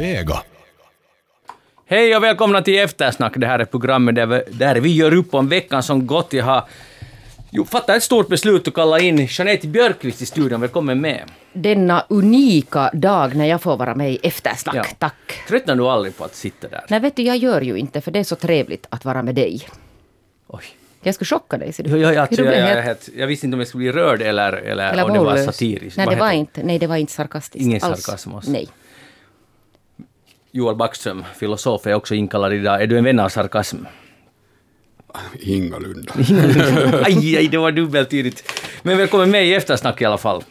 Vega. Hej och välkomna till Eftersnack. Det här är programmet där vi, där vi gör upp om veckan som gått. Jag har jo, fattat ett stort beslut att kalla in Jeanette Björkqvist i studion. Välkommen med. denna unika dag när jag får vara med i Eftersnack. Ja. Tack. Tröttnar du aldrig på att sitta där? Nej, vet du, jag gör ju inte, för det är så trevligt att vara med dig. Oj. Jag ska chocka dig, ser du. Jag, jag, jag, Du jag, jag, helt, jag visste inte om jag skulle bli rörd eller, eller, eller om det var satiriskt. Nej, det var inte, nej, det var inte sarkastiskt Ingen alls. sarkasm alls. Nej. Joel Backström, filosof, är också inkallad idag. Är du en vän av sarkasm? Ingalunda. aj, aj, det var dubbeltydigt. Men välkommen med i Eftersnack i alla fall.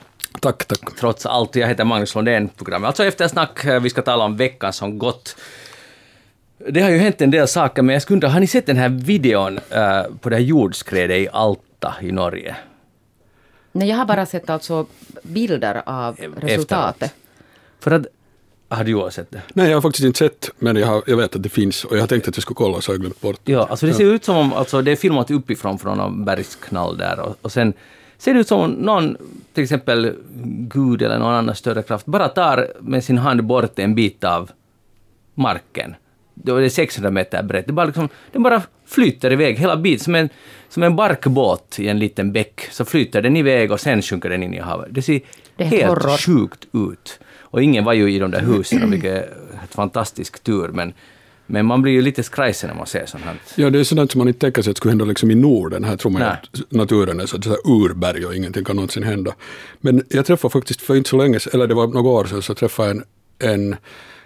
Tack, tack. trots allt. Jag heter Magnus Lundén, programmet. Alltså eftersnack, eh, vi ska tala om veckan som gått. Det har ju hänt en del saker, men jag skulle undra, har ni sett den här videon eh, på det här jordskredet i Alta i Norge? Nej, jag har bara sett alltså bilder av resultatet. Efteråt. För att... Har du också sett det? Nej, jag har faktiskt inte sett, men jag, har, jag vet att det finns och jag har tänkt att jag skulle kolla så har jag glömt bort. Ja, alltså det ser ut som om, alltså det är filmat uppifrån från någon bergsknall där och, och sen ser det ut som om någon, till exempel Gud eller någon annan större kraft, bara tar med sin hand bort en bit av marken. Då är det 600 meter brett. Det bara, liksom, det bara flyter iväg hela biten, som en, som en barkbåt i en liten bäck. Så flyter den iväg och sen sjunker den in i havet. Det ser Det helt horror. sjukt ut. Och ingen var ju i de där husen, vilket fantastisk tur. Men, men man blir ju lite skrajsen när man ser sånt här. Ja, det är sådant som man inte tänker sig att skulle hända liksom i Norden. Här tror man Nej. att naturen är så att säga urberg och ingenting kan någonsin hända. Men jag träffade faktiskt för inte så länge eller det var några år sedan, så träffade jag en, en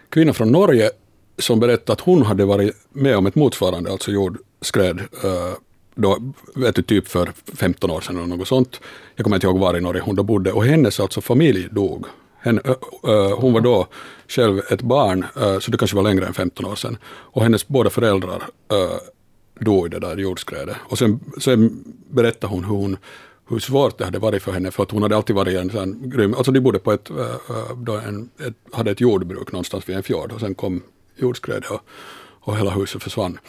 kvinna från Norge som berättade att hon hade varit med om ett motsvarande, alltså jordskred, eh, då, vet du, typ för 15 år sedan eller något sånt. Jag kommer inte ihåg var i Norge hon då bodde. Och hennes alltså familj dog. Hen, hon var då själv ett barn, så det kanske var längre än 15 år sedan. Och hennes båda föräldrar dog i det där jordskredet. Och sen, sen berättade hon hur, hon hur svårt det hade varit för henne, för att hon hade alltid varit en sån grym, alltså de bodde på ett, då en, ett, hade ett jordbruk någonstans vid en fjord och sen kom jordskredet och, och hela huset försvann.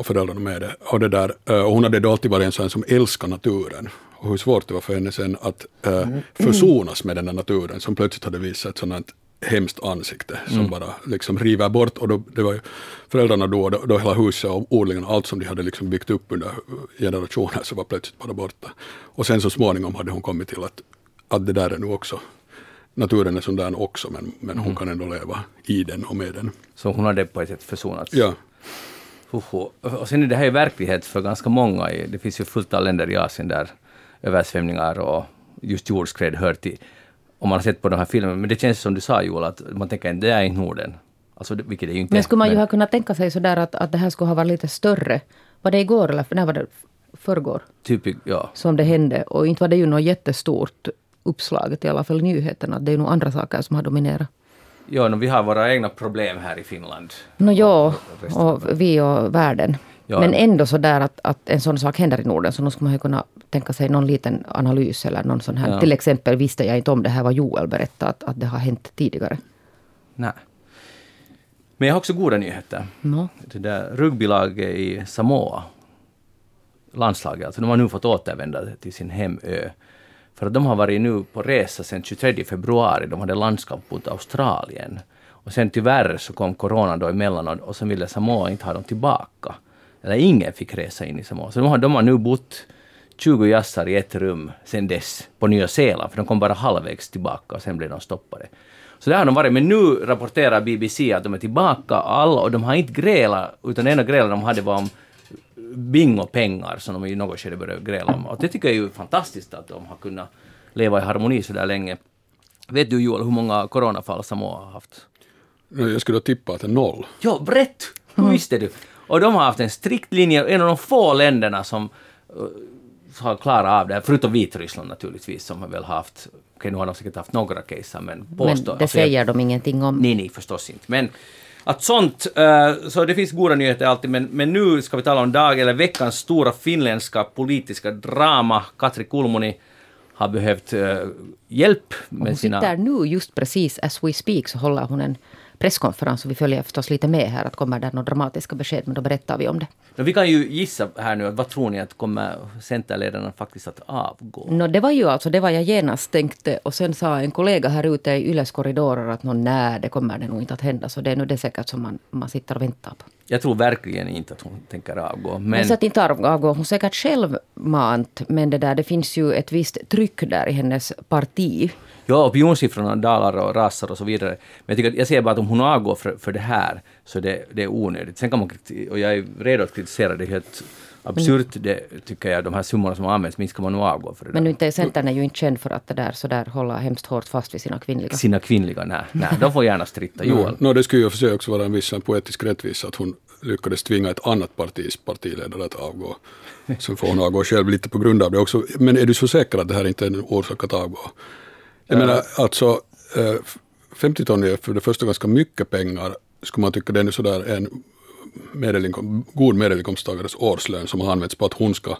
Och föräldrarna med det. Och, det där, ö, och hon hade då alltid varit en sån som älskar naturen. Och hur svårt det var för henne sen att ö, försonas med den där naturen som plötsligt hade visat ett sådant hemskt ansikte som bara liksom river bort. Och då, det var ju föräldrarna då, då, då hela huset och odlingarna, allt som de hade liksom byggt upp under generationer så var plötsligt bara borta. Och sen så småningom hade hon kommit till att, att det där är nu också, naturen är sån där också men, men hon kan ändå leva i den och med den. Så hon hade på ett sätt försonats. Ja. Och sen är det här ju verklighet för ganska många. i- Det finns ju fullt av länder i Asien där översvämningar och just jordskred hör till. Om man har sett på de här filmerna. Men det känns som du sa Joel, att man tänker att det är inte Norden. Alltså, vilket det ju inte Men skulle man ju ha kunnat tänka sig sådär att, att det här skulle ha varit lite större. Var det igår eller när var det förrgår Typ, ja. som det hände? Och inte var det ju något jättestort uppslaget, i alla fall i nyheterna. Det är nog andra saker som har dominerat. Ja, no, vi har våra egna problem här i Finland. Nå ja, och vi och världen. Ja. Men ändå så där att, att en sån sak händer i Norden, så nu skulle man ju kunna tänka sig någon liten analys eller någon sån här. Ja. Till exempel visste jag inte om det här vad Joel berättade, att, att det har hänt tidigare. Nej. Men jag har också goda nyheter. Nå. Det där rugbylaget i Samoa, landslaget, alltså de har nu fått återvända till sin hemö. För att de har varit nu på resa sedan 23 februari, de hade landskap mot Australien. Och sen tyvärr så kom corona då emellan och, och sen ville Samoa inte ha dem tillbaka. Eller ingen fick resa in i Samoa. Så de har, de har nu bott 20 jassar i ett rum sen dess på Nya Zeeland, för de kom bara halvvägs tillbaka och sen blev de stoppade. Så där har de varit, men nu rapporterar BBC att de är tillbaka alla och de har inte grälat, utan det enda grälet de hade var om bingopengar som de i något skede började gräla om. Och det tycker jag är ju fantastiskt att de har kunnat leva i harmoni så där länge. Vet du Joel hur många coronafall Samoa har haft? jag skulle tippa att det är noll. Ja, brett! Hur visste du? Och de har haft en strikt linje, en av de få länderna som uh, har klarat av det, här, förutom Vitryssland naturligtvis, som har väl haft, okej nu har de säkert haft några caser, men Men påstår... det alltså, jag- säger de ingenting om. Nej, nej, förstås inte. Men att sånt, eh, så det finns goda nyheter alltid, men, men nu ska vi tala om dag eller veckans stora finländska politiska drama. Katri Kulmuni har behövt eh, hjälp med Hon sina... sitter nu just precis as we speak så håller hon en presskonferens och vi följer förstås lite med här att kommer det några dramatiska besked men då berättar vi om det. Men vi kan ju gissa här nu, vad tror ni att kommer Centerledarna faktiskt att avgå? No, det var ju alltså det var jag genast tänkte och sen sa en kollega här ute i Yles korridorer att nej, det kommer det nog inte att hända så det är nog det säkert som man, man sitter och väntar på. Jag tror verkligen inte att hon tänker avgå. Men... Men så att inte avgå, hon säkert självmant men det där det finns ju ett visst tryck där i hennes parti. Ja, opinionssiffrorna dalar och rasar och så vidare. Men jag, tycker att jag ser bara att om hon avgår för, för det här så det, det är onödigt. Sen kan man, och jag är redo att kritisera det helt absurt, det tycker jag, de här summorna som används, minst ska man nog avgå för det Men där. inte, Centern är ju inte känd för att det där, så där hålla hemskt hårt fast vid sina kvinnliga. Sina kvinnliga, nej, nej, de får gärna stritta. Joel. No, det skulle ju för sig också vara en viss en poetisk rättvisa att hon lyckades tvinga ett annat partis partiledare att avgå. Sen får hon avgå själv lite på grund av det också. Men är du så säker att det här inte är en orsak att avgå? Jag menar alltså, eh, 50 ton är för det första ganska mycket pengar. Skulle man tycka det är nu sådär en medelinkom, god medelinkomsttagares årslön som har använts på att hon ska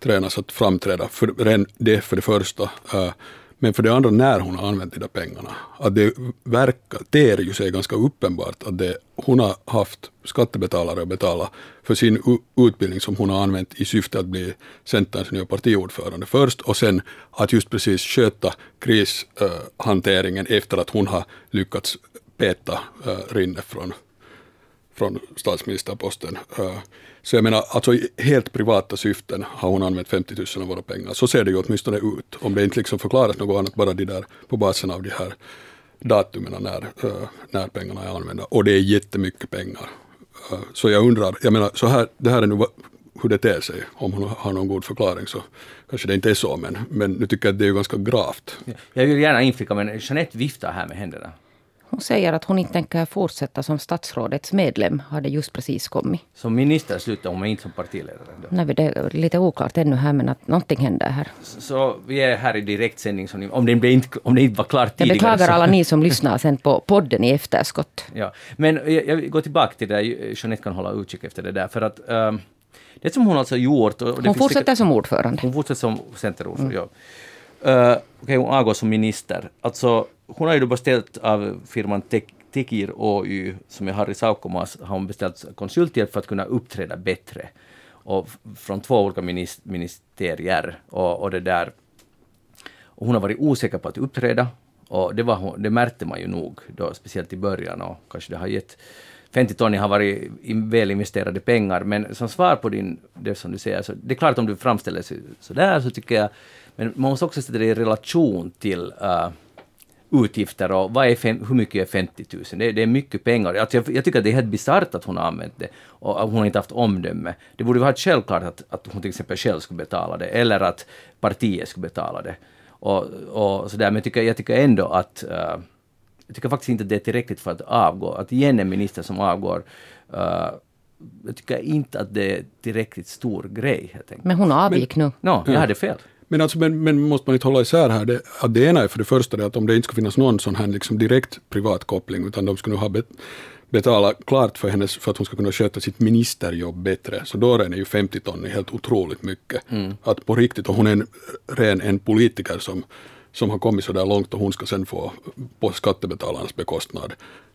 tränas att framträda. För, det för det första. Men för det andra när hon har använt de där pengarna. Att det verkar, ter ju sig ganska uppenbart att det, hon har haft skattebetalare att betala för sin utbildning som hon har använt i syfte att bli Centerns nya partiordförande först och sen att just precis sköta krishanteringen efter att hon har lyckats peta eh, Rinne från från statsministerposten. Eh, så jag menar, alltså i helt privata syften har hon använt 50 000 av våra pengar. Så ser det ju åtminstone ut. Om det inte liksom förklaras något annat, bara de där på basen av de här datumen när, eh, när pengarna är använda. Och det är jättemycket pengar. Eh, så jag undrar, jag menar, så här, det här är nu hur det ter sig. Om hon har någon god förklaring så kanske det inte är så, men, men nu tycker jag att det är ju ganska gravt. Jag vill gärna inflika, men Jeanette viftar här med händerna. Hon säger att hon inte tänker fortsätta som statsrådets medlem, har det just precis kommit. Som minister slutar hon, men inte som partiledare. Då. Nej, det är lite oklart ännu här, men att någonting händer här. Så vi är här i direktsändning, så ni, om, det inte, om det inte var klart Jag tidigare. beklagar så, alla ni som lyssnar sen på podden i efterskott. Ja. Men jag, jag vill gå tillbaka till det där, Jeanette kan hålla utkik efter det där, för att ehm, det som hon alltså gjort... Hon fortsätter säkert- som ordförande. Hon fortsätter som centerordförande, ja. Uh, Okej, hon avgår som minister. Alltså, hon har ju då beställt av firman Tekir Oy, som är Harry Saukomas, har hon beställt konsulthjälp för att kunna uppträda bättre. Och från två olika ministerier. Och, och det där. Och hon har varit osäker på att uppträda. Och det, var hon, det märkte man ju nog, då, speciellt i början. Och kanske det har gett 50 ton har varit väl investerade pengar. Men som svar på din, det som du säger, så det är klart om du framställer sig sådär så tycker jag, men man måste också sätta det i relation till uh, utgifter och vad är fem, hur mycket är 50 000? Det, är- det är mycket pengar. Alltså jag, jag tycker att det är helt bisarrt att hon har använt det och att hon har inte haft omdöme. Det borde vara självklart att, att hon till exempel själv skulle betala det eller att partiet skulle betala det. Och, och sådär. Men jag tycker, jag tycker ändå att uh, jag tycker faktiskt inte att det är tillräckligt för att avgå. Att igen en minister som avgår uh, jag tycker inte att det är tillräckligt stor grej. Men hon avgick nu. Nå, jag hade fel. Men, alltså, men, men måste man inte hålla isär här? Det, att det ena är för det första det att om det inte ska finnas någon sån här liksom direkt privat koppling utan de skulle ha bet, betala klart för hennes för att hon ska kunna sköta sitt ministerjobb bättre. Så då är det ju 50 ton helt otroligt mycket. Att på riktigt, och hon är en ren en politiker som, som har kommit så där långt och hon ska sen få på skattebetalarnas bekostnad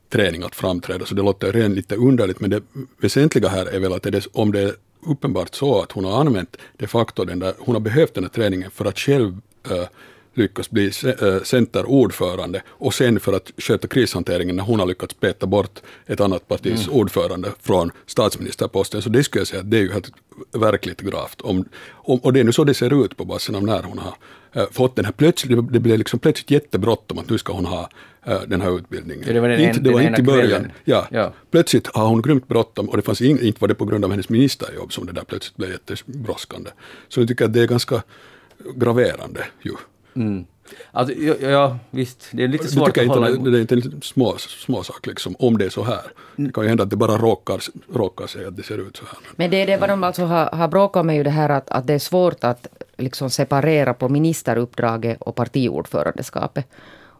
träning att framträda. Så det låter ren lite underligt men det väsentliga här är väl att det om det är uppenbart så att hon har använt de facto den där, hon har behövt den här träningen för att själv äh, lyckas bli äh, centerordförande och sen för att sköta krishanteringen när hon har lyckats peta bort ett annat partis ordförande från statsministerposten. Så det skulle jag säga att det är ju helt verkligt gravt. Om, om, och det är nu så det ser ut på basen av när hon har äh, fått den här plötsligt, det- blev liksom plötsligt jättebråttom att nu ska hon ha äh, den här utbildningen. Ja, det var den inte, det var den inte i början. Ja. Ja. Plötsligt har hon grymt bråttom och det fanns ing, inte var det på grund av hennes ministerjobb som det där plötsligt blev jättebrådskande. Så jag tycker att det är ganska graverande ju. Mm. Alltså, ja, ja, visst, det är lite svårt att hålla inte, det är inte en små, små sak liksom, om det är så här. Det kan ju hända att det bara råkar, råkar sig att det ser ut så här. Men det är det vad de alltså har, har bråkat med ju det här att, att det är svårt att liksom separera på ministeruppdraget och partiordförandeskapet.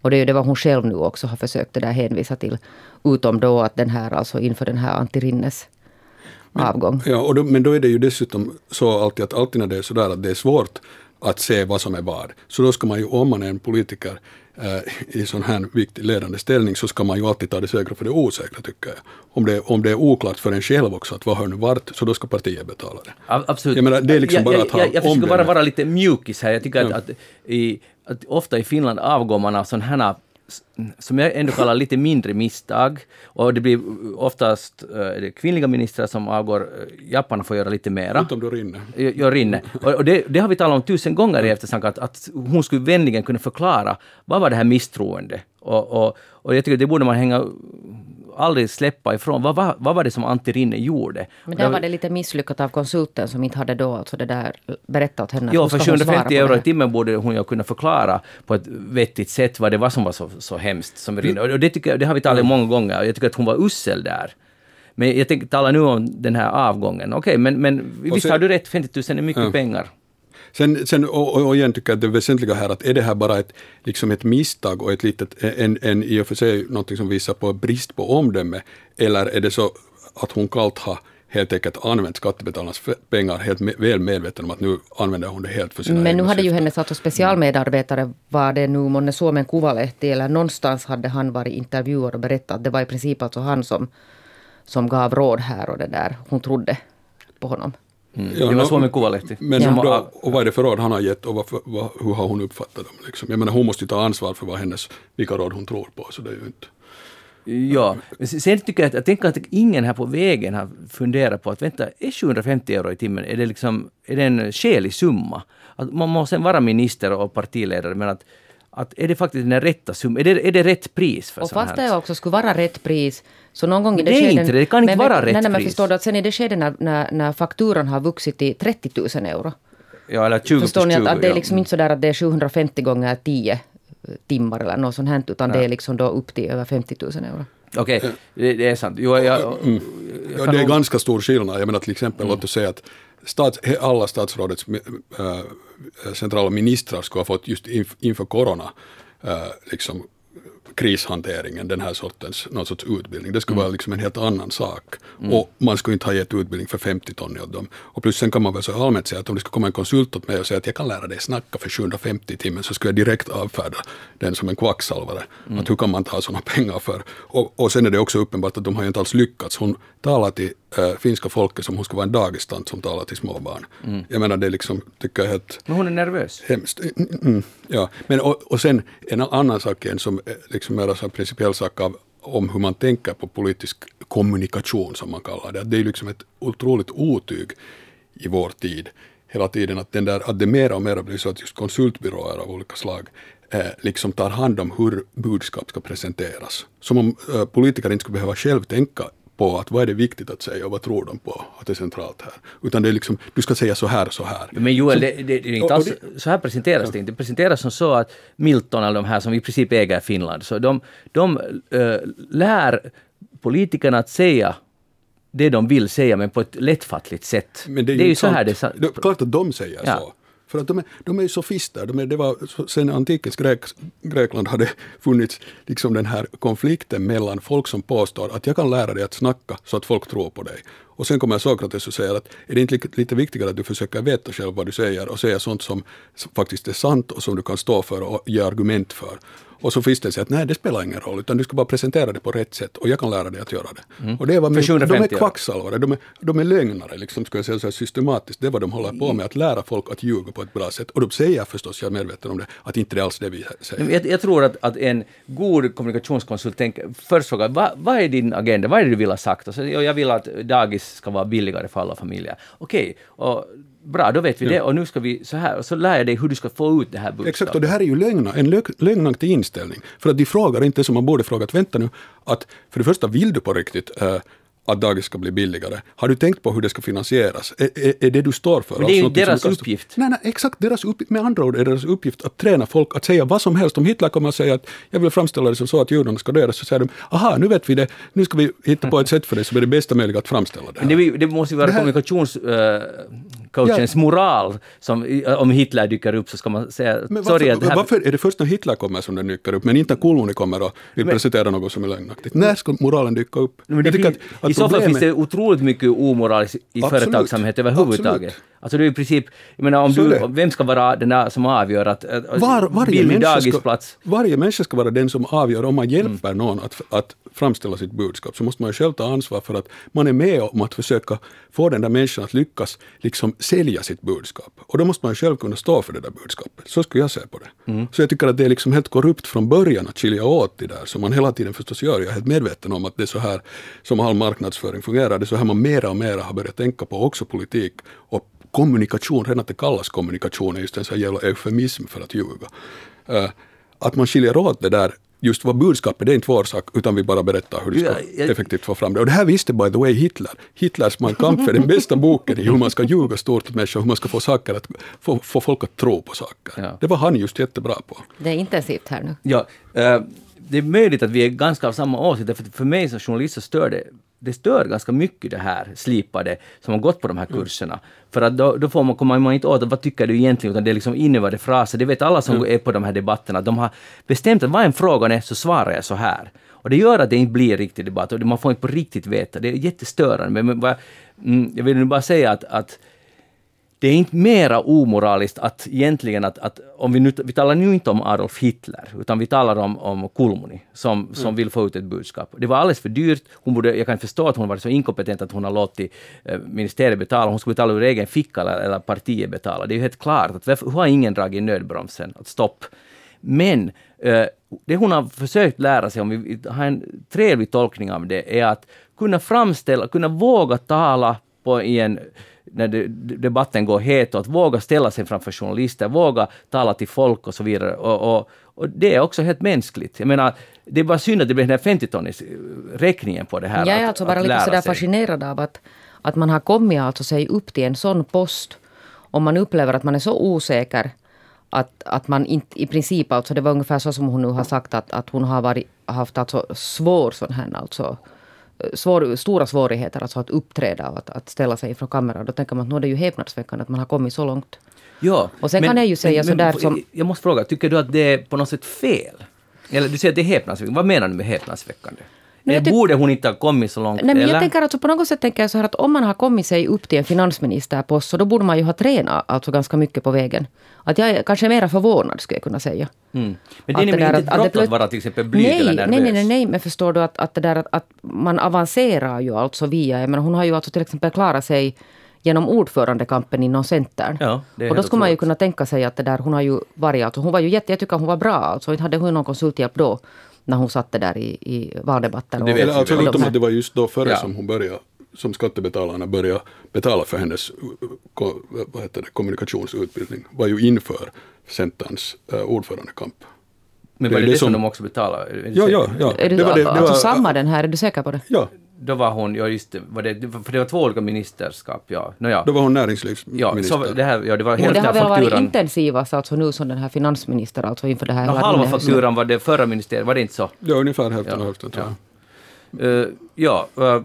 Och det är ju det vad hon själv nu också har försökt det där hänvisa till. Utom då att den här, alltså inför den här Antti Rinnes avgång. Ja, och då, men då är det ju dessutom så alltid att alltid när det är sådär att det är svårt att se vad som är vad. Så då ska man ju, om man är en politiker eh, i sån här viktig ledande ställning, så ska man ju alltid ta det säkra för det osäkra, tycker jag. Om det, om det är oklart för en själv också, att vad hör nu vart, så då ska partiet betala det. Absolut. Jag menar, det är liksom jag, bara jag, att ha jag, jag försöker bara vara lite mjukis här. Jag tycker att, Ja. att, i, att ofta i Finland avgår man av sådana här som jag ändå kallar lite mindre misstag. Och det blir oftast eh, det kvinnliga ministrar som avgår. Eh, Japparna får göra lite mera. Utom då rinner. gör inne. Och, och det, det har vi talat om tusen gånger i eftersnack, att, att hon skulle vänligen kunna förklara vad var det här misstroende? Och, och, och jag tycker det borde man hänga aldrig släppa ifrån. Vad, vad, vad var det som Antti Rinne gjorde? Men där var det lite misslyckat av konsulten som inte hade då alltså det där berättat åt henne. Ja, för ska hon svara 750 på euro i timmen borde hon ju kunna förklara på ett vettigt sätt vad det var som var så, så hemskt. Som Rinne. Och det, tycker, jag- det har vi talat om många gånger. Jag tycker att hon var usel där. Men jag tänker tala nu om den här avgången. Okej, men, men visst sen- har du rätt, 50 000 är mycket Ja. pengar. Sen, sen och, och- igen tycker jag att det väsentliga här att är det här bara ett, liksom ett misstag och ett litet, en, en i och för sig någonting som visar på brist på omdöme, eller är det så att hon kallt har helt enkelt använt skattebetalarnas pengar helt me, väl medveten om att nu använder hon det helt för sina Men nu hade ju syften. hennes alltså specialmedarbetare, var det nu månne Suomen Kuvalehti eller någonstans hade han varit intervjuad och berättat att det var i princip alltså han som, som gav råd här och det där. Hon trodde på honom. Mm. Ja, det var Suomen Kuvalehti. Men Som då, och vad är det för råd han har gett och varför, vad, hur har hon uppfattat dem? Liksom? Jag menar hon måste ju ta ansvar för vad hennes, vilka råd hon tror på, så det är ju inte... Ja, sen tycker jag att, jag tänker att ingen här på vägen har funderat på att vänta, är 750 euro i timmen, är det liksom, är det en skälig summa? Att man må sen vara minister och partiledare, men att, att är det faktiskt den rätta summan, är det, är det rätt pris för Och sånt fast det också skulle vara rätt pris, så någon gång i det, Det skeden... inte det, kan inte men, vara vet- rätt nej, nej, men pris. förstår du att sen i det skedet när, när, när fakturan har vuxit till 30 000 euro. Ja, eller 20 Förstår ni att, 20, att det är ja. liksom inte så där att det är 750 gånger 10 timmar eller något sånt här, utan det är liksom då upp till över 50 000 euro. Okej, det, det är sant. Jo, jag, jag, Ja, kan det är ganska stor skillnad. Jag menar till exempel, låt oss säga att stats, alla statsrådets äh, centrala ministrar skulle ha fått just inf, inför corona äh, liksom, krishanteringen, den här sortens någon sorts utbildning. Det skulle vara liksom en helt annan sak. Och man skulle inte ha gett utbildning för 50 ton åt dem. Och plus sen kan man väl så allmänt säga att om det skulle komma en konsult åt mig och säga att jag kan lära dig snacka för 750 i timmen så skulle jag direkt avfärda den som en kvacksalvare. Att hur kan man ta sådana pengar för? Och, och sen är det också uppenbart att de har ju inte alls lyckats. Hon talar till äh, finska folket som hon ska vara en dagistant som talar till småbarn. Jag menar det är liksom, tycker jag helt Men hon är nervös. Hemskt. Mm, mm, ja. Men, och, och sen en annan sak en som är liksom mer så principiell sak av, om hur man tänker på politisk kommunikation som man kallar det. Att Det är liksom ett otroligt otyg i vår tid hela tiden att, den där, att det mer och mer blir så att just konsultbyråer av olika slag eh, liksom tar hand om hur budskap ska presenteras. Som om eh, politiker inte skulle behöva själv tänka på att vad är det viktigt att säga och vad tror de på att det är centralt här. Utan det är liksom, du ska säga så här och så här. Men Joel, det, det, det är inte alls, det- så här presenteras det inte. Det presenteras som så att Milton eller de här som i princip äger Finland, så de, de eh, lär politikerna att säga det de vill säga, men på ett lättfattligt sätt. Men det är, ju inte så här sant. det... sa- det är klart att de säger Ja. så. För att de är, de är ju sofister. De är, det var, sen antikens Grek, Grekland hade funnits liksom den här konflikten mellan folk som påstår att jag kan lära dig att snacka så att folk tror på dig. Och sen kommer Sokrates och säger att är det inte lite, lite viktigare att du försöker veta själv vad du säger och säga sånt som faktiskt är sant och som du kan stå för och ge argument för. Och sofisten säger att nej, det spelar ingen roll, utan du ska bara presentera det på rätt sätt och jag kan lära dig att göra det. Och det var För de 750 är kvacksalvare, de är, de är lögnare, liksom, ska jag säga så här systematiskt. Det är vad de håller på med, att lära folk att ljuga på ett bra sätt. Och de säger förstås, jag är medveten om det, att inte det är alls det vi säger. Jag, jag tror att, att en god kommunikationskonsult tänker, först frågar vad, vad är din agenda, vad är det du vill ha sagt? Och så, "Ja, jag vill att dagis ska vara billigare för alla familjer. Okej, och bra, då vet vi det och nu ska vi så här, och så lär jag dig hur du ska få ut det här budskapet. Exakt, och det här är ju lögna, en lö- lögnaktig inställning. För att de frågar inte som man borde fråga, att vänta nu, att för det första vill du på riktigt eh, att dagis ska bli billigare? Har du tänkt på hur det ska finansieras? Är, är, är det du står för? Men det är ju som deras uppgift. Nej, nej, exakt deras uppgift. Med andra ord är deras uppgift att träna folk att säga vad som helst. Om Hitler kommer att säsäga att jag vill framställa det som så att judarna ska dödas, så säger de aha, nu vet vi det, nu ska vi hitta på ett sätt för det som är det bästa möjliga att framställa det. Men Här. det, det måste ju vara Det här- kommunikationscoachens moral. Som, om Hitler dyker upp så ska man säga Men sorry varför, det här, varför är det först när Hitler kommer som den dyker upp, men inte när Kulmuni kommer och vill presentera något som är lögnaktigt? När ska moralen dyka upp? Men det Jag tycker att- att så fall finns det otroligt mycket omoral i, i Absolut. företagsamhet överhuvudtaget. Absolut. Alltså det är i princip, jag menar om Så du, det. vem ska vara den där som avgör att, att Var, varje, människa ska, varje människa ska vara den som avgör om man hjälper någon att, att framställa sitt budskap. Så måste man ju själv ta ansvar för att man är med om att försöka få den där människan att lyckas liksom sälja sitt budskap. Och då måste man ju själv kunna stå för det där budskapet. Så skulle jag se på det. Så jag tycker att det är liksom helt korrupt från början att skilja åt det där, som man hela tiden förstås gör. Jag är helt medveten om att det är så här som all marknadsföring fungerar. Det är så här man mera och mera har börjat tänka på också politik och kommunikation, redan att det kallas kommunikation är just en sån jävla eufemism för att ljuga. Eh, att man skiljer åt det där, just vad budskapet det är inte vår sak, utan vi bara berättar hur du ska effektivt få fram det. Och det här visste by the way Hitler. Hitlers Mein Kampf är den bästa boken i hur man ska ljuga stort åt människor, hur man ska få, saker att, få, få folk att tro på saker. Ja. Det var han just jättebra på. Det är intensivt här nu. Ja, eh, det är möjligt att vi är ganska av samma åsikt, för för mig som journalist så stör det det stör ganska mycket det här slipade som har gått på de här kurserna. För att då, då får man, kommer man inte åt vad tycker du egentligen, utan det är liksom inövade fraser. Det vet alla som är på de här debatterna. De har bestämt att vad en fråga är så svarar jag så här. Och det gör att det inte blir riktig debatt och man får inte på riktigt veta. Det är jättestörande. Men, men, mm, jag vill nu bara säga att, att det är inte mera omoraliskt att egentligen att, att om vi nu, vi talar nu inte om Adolf Hitler, utan vi talar om, om Kulmuni som, som vill få ut ett budskap. Det var alldeles för dyrt. Hon borde, jag kan förstå att hon var så inkompetent att hon har låtit eh, ministeriet betala. Hon skulle betala ur egen ficka eller, eller partiet betala. Det är ju helt klart att varför, hur har ingen dragit i nödbromsen? Att stopp. Men eh, det hon har försökt lära sig, om vi har en trevlig tolkning av det, är att kunna framställa, kunna våga tala på i en när det, debatten går het och att våga ställa sig framför journalister, våga tala till folk och så vidare. Och, och, och det är också helt mänskligt. Jag menar, det bara synd att det blir den här 50-tonnis räkningen på det här. Jag är att- alltså bara lite sådär sig. fascinerad av att, att man har kommit alltså sig upp till en sån post om man upplever att man är så osäker att, att man inte i princip, alltså det var ungefär så som hon nu har sagt att, att hon har varit, haft alltså svår sån här alltså svår, stora svårigheter alltså att uppträda och att, att ställa sig inför kameran. Då tänker man att nu är det ju häpnadsväckande att man har kommit så långt. Ja, Och sen kan jag ju säga sådär som- Jag måste fråga, tycker du att det är på något sätt fel? Eller du säger att det är häpnadsväckande. Vad menar du med häpnadsväckande? Eller tyck- borde hon inte ha kommit så långt? Nej, men eller? jag tänker alltså på något sätt tänker jag så här att om man har kommit sig upp till en finansministerpost så då borde man ju ha tränat alltså ganska mycket på vägen. Att jag är kanske mera förvånad skulle jag kunna säga. Mm. Men det är nämligen inte ett brott att vara till exempel blyg nej, eller nervös. nej, nej, nej, men förstår du att, att det där att, att man avancerar ju alltså via, jag menar hon har ju alltså till exempel klarat sig genom ordförandekampen inom Centern. Ja, och då skulle man ju kunna tänka sig att det där, hon har ju varit, alltså hon var ju jätte, jag tycker hon var bra alltså, inte hade hon någon konsulthjälp då när hon satt där i, i valdebatter. Det vet alltså väl. utom att det var just då före Ja. som hon började som skattebetalarna började betala för hennes uh, ko, vad heter det, kommunikationsutbildning var ju inför Centerns uh, ordförandekamp. Men det var är det det, det som som- de också betalade? Ja, ja, ja. Är det, det var det, det alltså var, samma den här, är du säker på det? Ja, Då var hon, ja just var det, för det var två olika ministerskap, ja. No, ja. då var hon ja, näringslivsminister. så det här, ja, det var Men det har väl varit intensivast alltså nu som den här finansminister alltså inför det här. No, halva fakturan var det förra ministeriet, var det inte så? Ja, ungefär hälften Ja, och hälften tror ja. jag. Eh, ja, eh,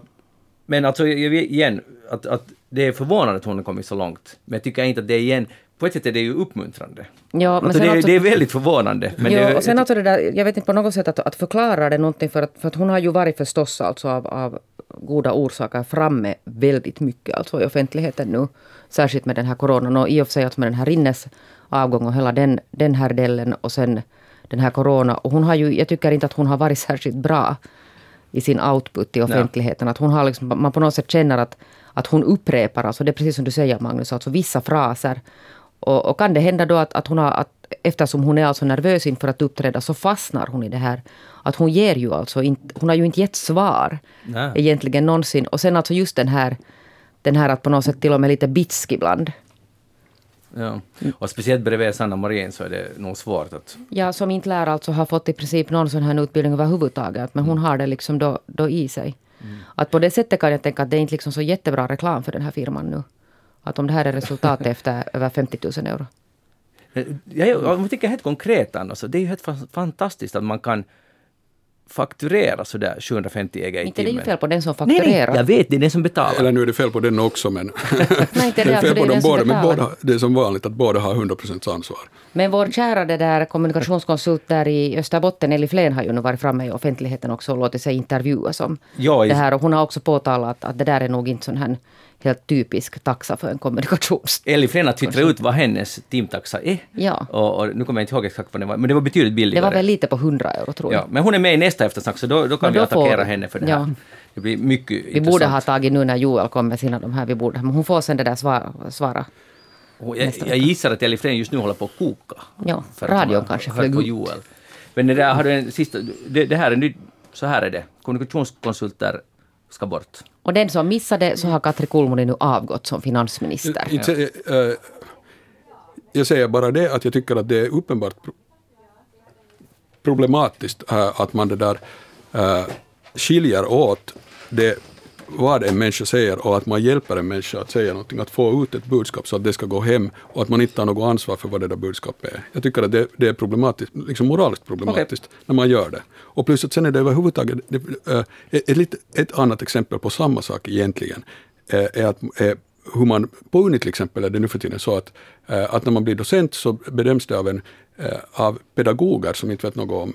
men alltså jag vet igen att, att det är förvånande att hon har kommit så långt. Men jag tycker inte att det är igen, på ett sätt är det ju uppmuntrande. Ja, men alltså, det, är- alltså- det är väldigt förvånande. Men ja, det, och sen alltså det där, jag vet inte på något sätt att, att förklara det någonting för att, för att hon har ju varit förstås alltså av, av goda orsaker framme väldigt mycket alltså i offentligheten nu. Särskilt med den här coronan och i och för sig alltså med den här Rinnes avgång och hela den, den här delen och sen den här corona. Och hon har ju, jag tycker inte att hon har varit särskilt bra i sin output i offentligheten. Att hon har liksom, man på något sätt känner att, att hon upprepar, alltså det är precis som du säger Magnus, alltså vissa fraser. Och, och kan det hända då att, att hon har, att eftersom hon är alltså nervös inför att uppträda så fastnar hon i det här. Att hon ger ju alltså inte, hon har ju inte gett svar Nej. egentligen någonsin. Och sen alltså just den här, den här att på något sätt till och med lite bitsk ibland. ja. Och speciellt bredvid Sanna Marin så är det nog svårt att... Ja, som inte lär alltså har fått i princip någon sån här utbildning överhuvudtaget. Men hon har det liksom då, då i sig. Att på det sättet kan jag tänka att det är inte liksom så jättebra reklam för den här firman nu. Att om det här är resultatet efter över 50 000 euro. Jag, om vi tänker helt konkret annars, så det är ju helt fa- fantastiskt att man kan fakturera sådär 750 euro i Inte det är ju timmen. fel på den som Nej, fakturerar. nej, jag vet, det är den som betalar. Eller nu är det fel på den också, men Nej, inte det det. är Alltså, fel det på är dem båda. Men båda, det är som vanligt att båda har 100 procents ansvar. Men vår kära det där kommunikationskonsult där i Österbotten, Elli Flen, har ju nu varit framme i offentligheten också och låtit sig intervjuas om Ja, i- det här. Och hon har också påtalat att det där är nog inte sån här helt typisk taxa för en kommunikations... Elli Frena twittrade ut vad hennes teamtaxa är. Ja. Och, och nu kommer jag inte ihåg exakt vad det var, men det var betydligt Det billigare. var väl lite på 100 euro tror jag. Ja, men hon är med i nästa eftersnack, så då, då kan vi då får attackera vi. henne för det Ja. här. Det blir mycket Vi borde ha tagit nu när Joel kom med sina de här, vi borde, men hon får sen det där svara. svara. Jag, jag gissar att Elli Frén just nu håller på att koka. Ja, För att radion har kanske flög ut. Joel. Men det där har du en sista... Det, det här är nytt. Så här är det. Kommunikationskonsulter ska bort. Och den som missade så har Katri Kulmuni nu avgått som finansminister. Inte säger- eh, Jag säger bara det att jag tycker att det är uppenbart pro- problematiskt eh, att man det där eh, skiljer åt det vad en människa säger och att man hjälper en människa att säga någonting, att få ut ett budskap så att det ska gå hem och att man inte har något ansvar för vad det där budskapet är. Jag tycker att det, det är problematiskt, liksom moraliskt problematiskt när man gör det. Och plus att sen är det överhuvudtaget, det, äh, ett, lite, ett annat exempel på samma sak egentligen äh, är att äh, hur man, på Uni till exempel är det nu för tiden så att, att när man blir docent så bedöms det av, en, av pedagoger som inte vet något om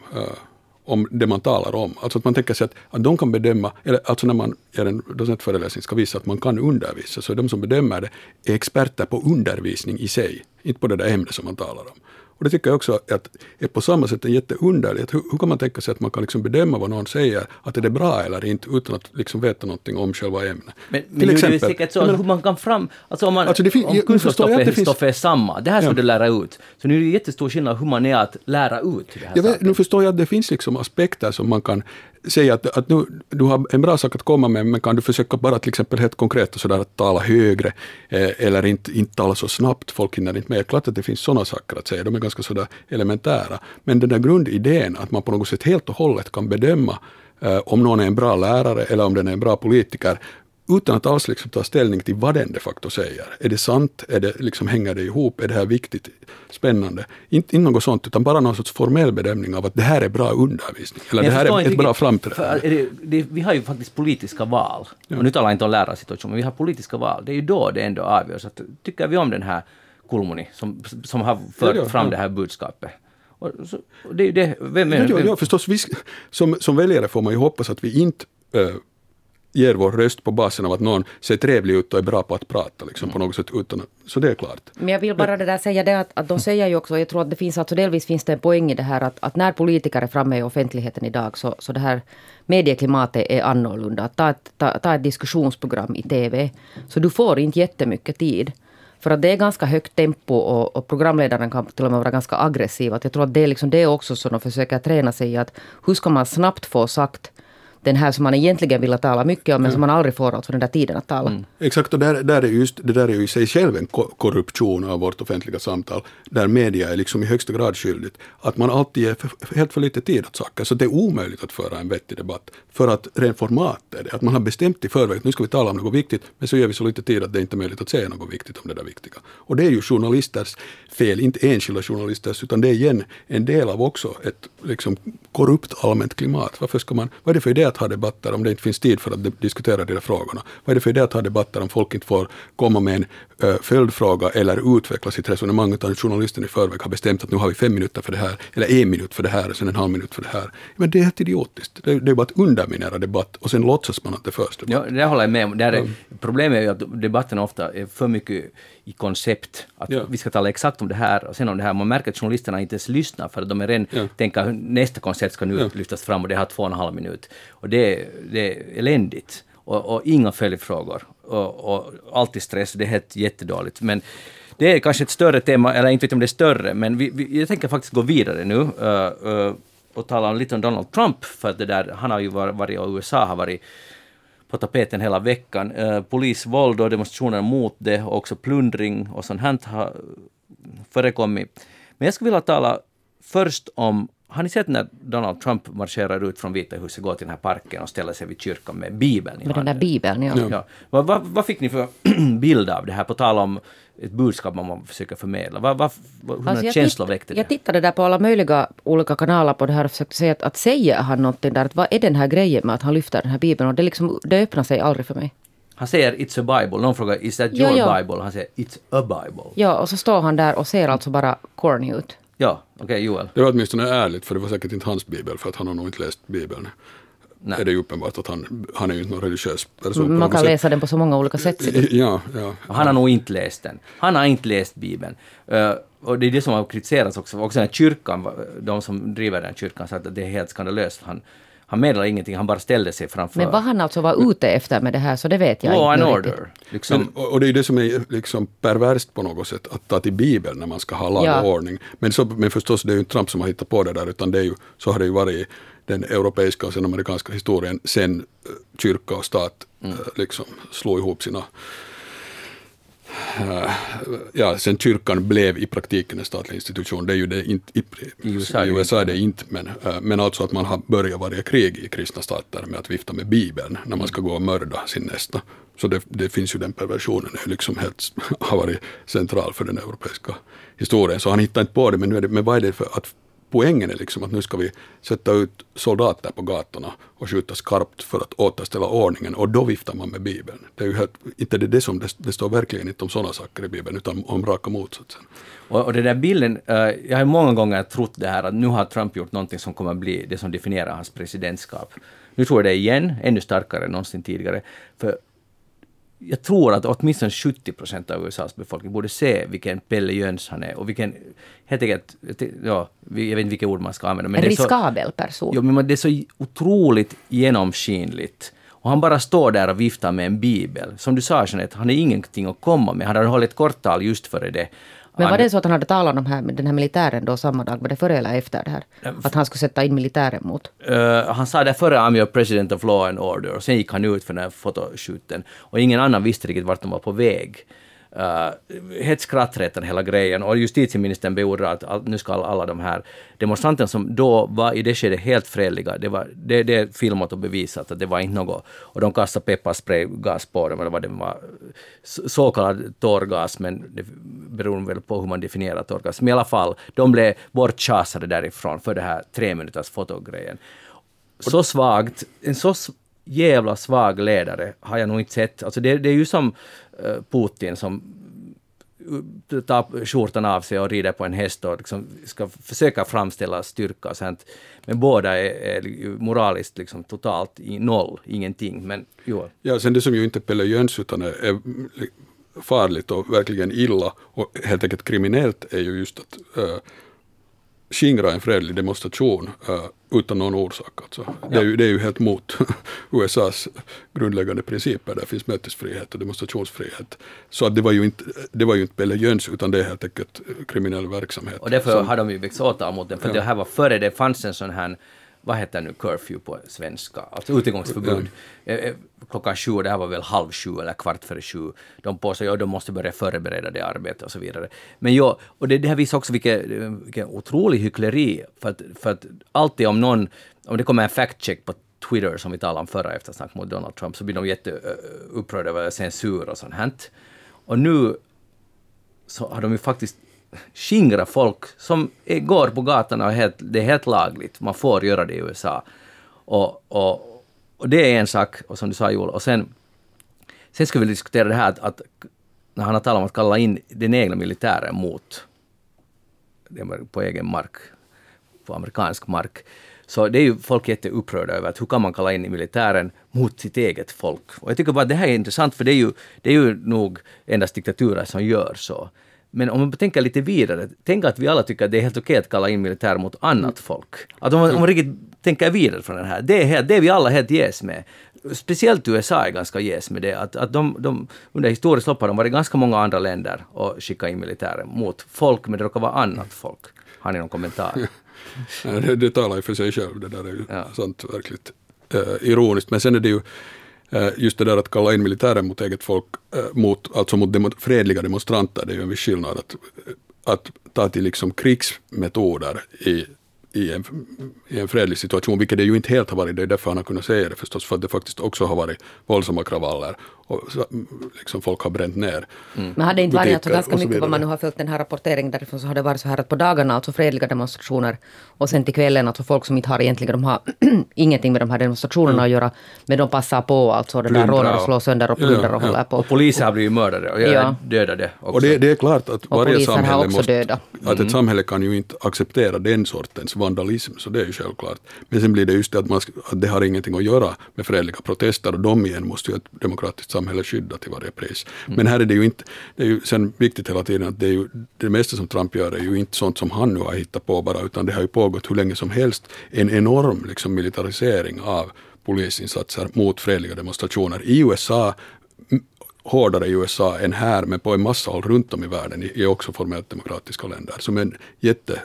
om det man talar om. Alltså att man tänker sig att, att de kan bedöma, eller alltså när man gör en docentföreläsning ska visa att man kan undervisa, så är de som bedömer det är experter på undervisning i sig, inte på det där ämnet som man talar om. Och det tycker jag också att är på samma sätt en jätteunderligt. Hur, hur kan man tänka sig att man kan liksom bedöma vad någon säger, att är det bra eller inte, utan att liksom veta någonting om själva ämnet. Men, men nu är det säkert så att hur man kan fram... Alltså om, man, Alltså det fin- om kunskapsstoffet finns- är samma, det här ska Ja. du lära ut. Så nu är det jättestor skillnad hur man är att lära ut det här Jag vet, nu förstår jag att det finns liksom aspekter som man kan säga att, att nu, du har en bra sak att komma med, men kan du försöka bara till exempel helt konkret och sådär att tala högre eh, eller inte, inte tala så snabbt, folk hinner inte med. Klart att det finns sådana saker att säga, de är ganska sådär elementära. Men den där grundidén att man på något sätt helt och hållet kan bedöma eh, om någon är en bra lärare eller om den är en bra politiker utan att alls liksom ta ställning till vad den de facto säger. Är det sant? Är det, liksom, hänger det ihop? Är det här viktigt? Spännande? Inte, inte något sånt, utan bara någon sorts formell bedömning av att det här är bra undervisning. Eller det här är inte ett bra framträdande. vi har ju faktiskt politiska val. Och nu talar jag inte om lärarsituationen, men vi har politiska val. Det är ju då det ändå avgörs. Att, tycker vi om den här Kulmuni som, som har fört Ja, ja, fram ja. det här budskapet? Och, så, och det är ju det. Vem, Ja, vem, ja, ja, förstås, vi, som, som väljare får man ju hoppas att vi inte äh, ger vår röst på basen av att någon ser trevlig ut och är bra på att prata liksom, på något sätt. Utan, så det är klart. Men jag vill bara det där säga det att, att de säger ju också, jag tror att det finns alltså delvis finns det en poäng i det här att, att när politiker är framme i offentligheten idag så, så det här medieklimatet är annorlunda. Att ta, ett, ta, ta ett diskussionsprogram i TV så du får inte jättemycket tid. För att det är ganska högt tempo och, och programledaren kan till och med vara ganska aggressiv. Att jag tror att det är, liksom det också som de försöker träna sig i. Att hur ska man snabbt få sagt den här som man egentligen vill tala mycket om men som man aldrig får åt för den där tiden att tala. Exakt, och där, där är just, det där är ju i sig själv en ko- korruption av vårt offentliga samtal, där media är liksom i högsta grad skyldigt. Att man alltid ger för, helt för lite tid åt saker, så det är omöjligt att föra en vettig debatt. För att rent format är det, att man har bestämt i förväg att nu ska vi tala om något viktigt, men så ger vi så lite tid att det inte är möjligt att säga något viktigt om det där viktiga. Och det är ju journalisters fel, inte enskilda journalisters, utan det är igen en del av också ett liksom, korrupt allmänt klimat. Varför ska man, vad är det för idé att ha debatter om det inte finns tid för att diskutera de där frågorna? Vad är det för idé att ha debatter om folk inte får komma med en ö, följdfråga eller utveckla sitt resonemang utan journalisten i förväg har bestämt att nu har vi fem minuter för det här, eller en minut för det här och sen en halv minut för det här. Men det är helt idiotiskt. Det är, det är bara att underminera debatt och sen låtsas man att det förs debatt. Ja, det håller jag med om. Är, Problemet är ju att debatten ofta är för mycket i koncept. Att Ja. vi ska tala exakt om det här och sen om det här. Man märker att journalisterna inte ens lyssnar för att de är redan Ja. tänker nästa koncept ska nu lyftas fram och det har två och en halv minut. Och det, det är eländigt. Och, och inga följdfrågor. Och, och alltid stress. Det är helt jättedåligt. Men det är kanske ett större tema, eller inte vet om det är större, men vi, vi, jag tänker faktiskt gå vidare nu. uh, uh, och tala lite om Donald Trump, för att det där, han har ju varit, varit och USA har varit på tapeten hela veckan. Eh, polisvåld och demonstrationer mot det och också plundring och sånt här har förekommit. Men jag skulle vilja tala först om, har ni sett när Donald Trump marscherar ut från Vita huset, går till den här parken och ställer sig vid kyrkan med Bibeln i Med den där bibeln, ja. Ja. Vad, vad, vad fick ni för bild av det här, på tal om ett budskap man försöker förmedla? Vad, vad, vad, hur Alltså, jag känslor titt- väckte det? Jag tittade där på alla möjliga olika kanaler på det här och försökte se att, att säger han någonting där, att vad är den här grejen med att han lyfter den här bibeln? Och det, liksom, det öppnar sig aldrig för mig. Han säger “It's a Bible”, någon frågar “Is that Ja, your ja. Bible?” Han säger “It's a Bible”. Ja, och så står han där och ser alltså bara corny ut. Ja, okej Joel. Det var åtminstone ärligt, för det var säkert inte hans bibel, för att han har nog inte läst bibeln. Nej. är det ju uppenbart att han, han är ju inte någon religiös person. Man kan sätt. läsa den på så många olika sätt. Ja, ja. Och han har nog inte läst den. Han har inte läst Bibeln. Eh, och det är det som har kritiserats också. Också den kyrkan, de som driver den kyrkan, sagt att det är helt skandalöst. Han, han meddelade ingenting, han bara ställde sig framför Men vad han alltså var ute efter med det här, så det vet jag law and inte. nu riktigt. order. Liksom, Men, och det är ju det som är liksom perverst på något sätt, att ta till Bibeln när man ska ha lag Ja. och ordning. Men, så, men förstås, det är ju inte Trump som har hittat på det där, utan det är ju, så har det ju varit i den europeiska och sen amerikanska historien sen eh, kyrka och stat Mm. eh, liksom slog ihop sina Ja, sen kyrkan blev i praktiken en statlig institution, det är ju det inte, i, USA i det USA är det inte, men, eh, men alltså att man har börjat varje krig i kristna stater med att vifta med Bibeln när man ska gå och mörda sin nästa. Så det, det finns ju den perversionen, liksom helt, har varit central för den europeiska historien. Så han hittar inte på det, men, nu är det, men vad är det för att poängen är liksom att nu ska vi sätta ut soldater på gatorna och skjuta skarpt för att återställa ordningen och då viftar man med Bibeln. Det är ju helt, inte det, det som det, det står verkligen inte om sådana saker i Bibeln utan om raka motsatsen. Och, och den där bilden, eh, jag har många gånger trott det här att nu har Trump gjort någonting som kommer att bli det som definierar hans presidentskap. Nu tror jag det igen, ännu starkare än någonsin tidigare. För jag tror att åtminstone 70 procent av USAs befolkning borde se vilken Pelle Jöns han är och vilken, helt enkelt, ja, jag vet inte vilka ord man ska använda. En det är så- riskabel person. Jo, men det är så otroligt genomskinligt. Och han bara står där och viftar med en bibel. Som du sa Jeanette, han har ingenting att komma med. Han hade hållit ett kort tal just före det. Men var det så att han hade talat om här, den här militären då samma dag? Var det före eller efter det här? Att han skulle sätta in militären mot? Eh, han sa det före I'm your president of law and order och sen gick han ut för den här fotoshooten och ingen annan visste riktigt vart de var på väg. Uh, helt skrattretande hela grejen och justitieministern beordrar att all, nu ska alla de här demonstranterna som då var i det skedet helt fredliga, det, var, det, det är filmat och bevisat att det var inte något, och de kastade pepparspraygas på dem eller vad det var, så så kallad tårgas, men det beror väl på hur man definierar orgasm. Men i alla fall, de blev bortchasade därifrån för det här tre minuters fotogrejen så svagt, en så jävla svag ledare har jag nog inte sett. Alltså det, det är ju som eh, Putin som eh, tar skjortan av sig och rider på en häst och liksom ska försöka framställa styrka och sånt. Men båda är, är moraliskt liksom totalt i noll, ingenting. Men jo, Ja, sen det som ju inte är Pelle Jöns utan är, är farligt och verkligen illa och helt enkelt kriminellt är ju just att äh, skingra en fredlig demonstration äh, utan någon orsak. Alltså. Det, är ju, det är ju helt mot USAs grundläggande principer. Där finns mötesfrihet och demonstrationsfrihet. Så att det, var ju inte, det var ju inte Pelle Jöns utan det är helt enkelt kriminell verksamhet. och därför Som- har de ju växt åtal mot den. För det här var före det fanns en sån här vad heter nu curfew på svenska? Alltså utegångsförbud. Eh, Klockan sju, det här var väl halv sju eller kvart före sju. De påstår att de måste börja förbereda det arbetet och så vidare. Men ja, och det, det här visar också vilken, vilken otrolig hyckleri. För att, för att alltid om någon, om det kommer en fact-check på Twitter som vi talade om förra eftersnack mot Donald Trump så blir de jätteupprörda över censur och sånt här. Och nu så har de ju faktiskt skingra folk som är, går på gatorna och helt, det är helt lagligt. Man får göra det i USA. Och, och, och det är en sak, och som du sa Joel, och sen, sen ska vi diskutera det här att, att när han har talat om att kalla in den egna militären mot på egen mark, på amerikansk mark. Så det är ju folk jätteupprörda över att hur kan man kalla in militären mot sitt eget folk? Och jag tycker bara att det här är intressant för det är ju, det är ju nog endast diktaturer som gör så. Men om man tänker lite vidare, tänk att vi alla tycker att det är helt okej att kalla in militär mot annat folk. Att om man, om man riktigt tänker vidare från den här, det är, helt, det är vi alla helt jäs med. Speciellt USA är ganska jäs med det, att, att de, de under historiskt lopp har de varit ganska många andra länder och skickat in militären mot folk, men det råkar vara annat folk. Har ni någon kommentar? Det, det talar ju för sig själv, det där är ju Ja. sant verkligt eh, ironiskt. Men sen är det ju Eh, just det där att kalla in militären mot eget folk, eh, mot, alltså mot demo, fredliga demonstranter, det är ju en viss skillnad. Att, eh, att ta till liksom krigsmetoder i, i, en, i en fredlig situation, vilket det ju inte helt har varit, det är därför han har kunnat säga det förstås, för att det faktiskt också har varit våldsamma kravaller och så, liksom folk har bränt ner mm. Men hade inte varit alltså ganska mycket vad man nu har följt den här rapporteringen därifrån så har det varit så här att på dagarna alltså fredliga demonstrationer och sen till kvällen alltså folk som inte har egentligen, de har ingenting med de här demonstrationerna mm. att göra men de passar på alltså det där rånar och slår sönder och plundrar och ja, håller på. Och poliser har blivit mördade och ja. dödade också. Och det, det, är klart att och varje samhälle måste, döda. att ett mm. samhälle kan ju inte acceptera den sortens vandalism så det är ju självklart. Men sen blir det just det att, man, att det har ingenting att göra med fredliga protester och de igen måste ju ett demokratiskt samhälle skydda till varje pris. Mm. Men här är det ju inte, det är ju sen viktigt hela tiden att det är ju det mesta som Trump gör är ju inte sånt som han nu har hittat på bara utan det har ju pågått hur länge som helst en enorm liksom, militarisering av polisinsatser mot fredliga demonstrationer. I USA hårdare i USA än här, men på en massa håll runt om i världen, i, i också formellt demokratiska länder, som en jätte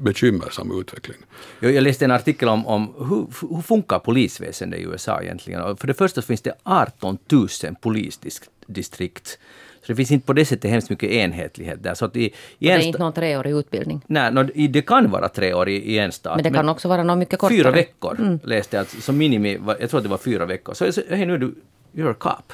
bekymmersam utveckling. Jag läste en artikel om, om hur, hur funkar polisväsendet i USA egentligen. För det första finns det 18 000 polisdistrikt. Så det finns inte på det sättet hemskt mycket enhetlighet där. Så att i, i det är inte någon treårig utbildning? Nej, no, det kan vara tre år i, en stat. Men det kan men också vara något mycket kortare? Fyra veckor mm. läste jag, som minimi, jag tror att det var fyra veckor. Så, så hey, nu är du, you're a cop.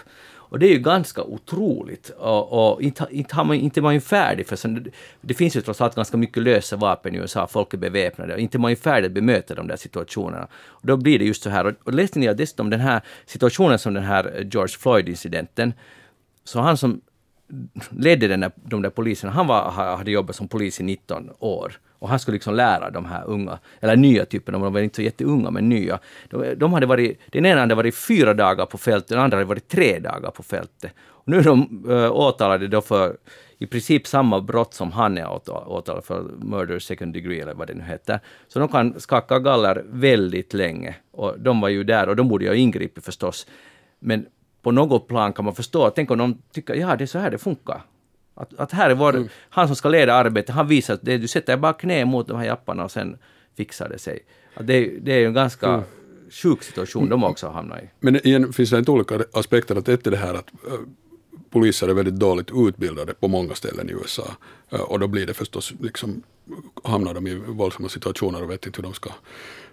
Och det är ju ganska otroligt. Och, och inte, inte, har man, inte man ju färdig för sen, det finns ju trots allt ganska mycket lösa vapen i USA, folk är beväpnade, och inte man ju färdig att bemöta de där situationerna. Och då blir det just så här. Och, och läste ni dessutom den här situationen som den här eh, George Floyd-incidenten, så han som ledde den där, de där poliserna, han var, hade jobbat som polis i 19 år. Och han skulle liksom lära de här unga, eller nya typerna, de var inte så jätteunga men nya. De, de hade varit, den ena hade varit fyra dagar på fältet, den andra hade varit tre dagar på fältet. Och nu är de äh, åtalade då för i princip samma brott som han är åtalad för, murder second degree eller vad det nu heter. Så de kan skaka galler väldigt länge. Och de var ju där och de borde ju ha ingripit förstås. Men på något plan kan man förstå, tänk om de tycker ja det är så här det funkar. Att, att här är vår, mm. han som ska leda arbetet, han visar att det, du sätter bara knä mot de här japparna och sen fixar det sig. Att det, det är en ganska mm. sjuk situation de också hamnar i. Men igen finns det inte olika aspekter. Att ett är det här att äh, poliser är väldigt dåligt utbildade på många ställen i USA. Äh, och då blir det förstås liksom, hamnar de i våldsamma situationer och vet inte hur de ska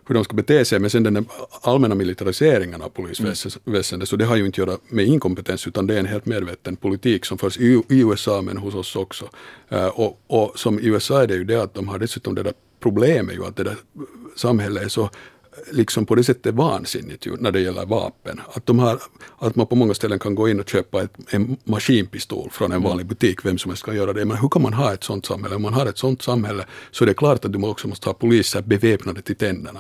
hur de ska bete sig. Men sen den allmänna militariseringen av polisväsendet, mm. så det har ju inte att göra med inkompetens, utan det är en helt medveten politik som förs i, i USA, men hos oss också. Uh, och, och, som i USA är det ju det att de har dessutom det där problemet ju att det där samhället är så liksom på det sättet vansinnigt ju när det gäller vapen. Att, de har, att man på många ställen kan gå in och köpa ett, en maskinpistol från en mm. vanlig butik, vem som helst ska göra det. Men hur kan man ha ett sånt samhälle? Om man har ett sånt samhälle så är det klart att du också måste ha poliser beväpnade till tänderna.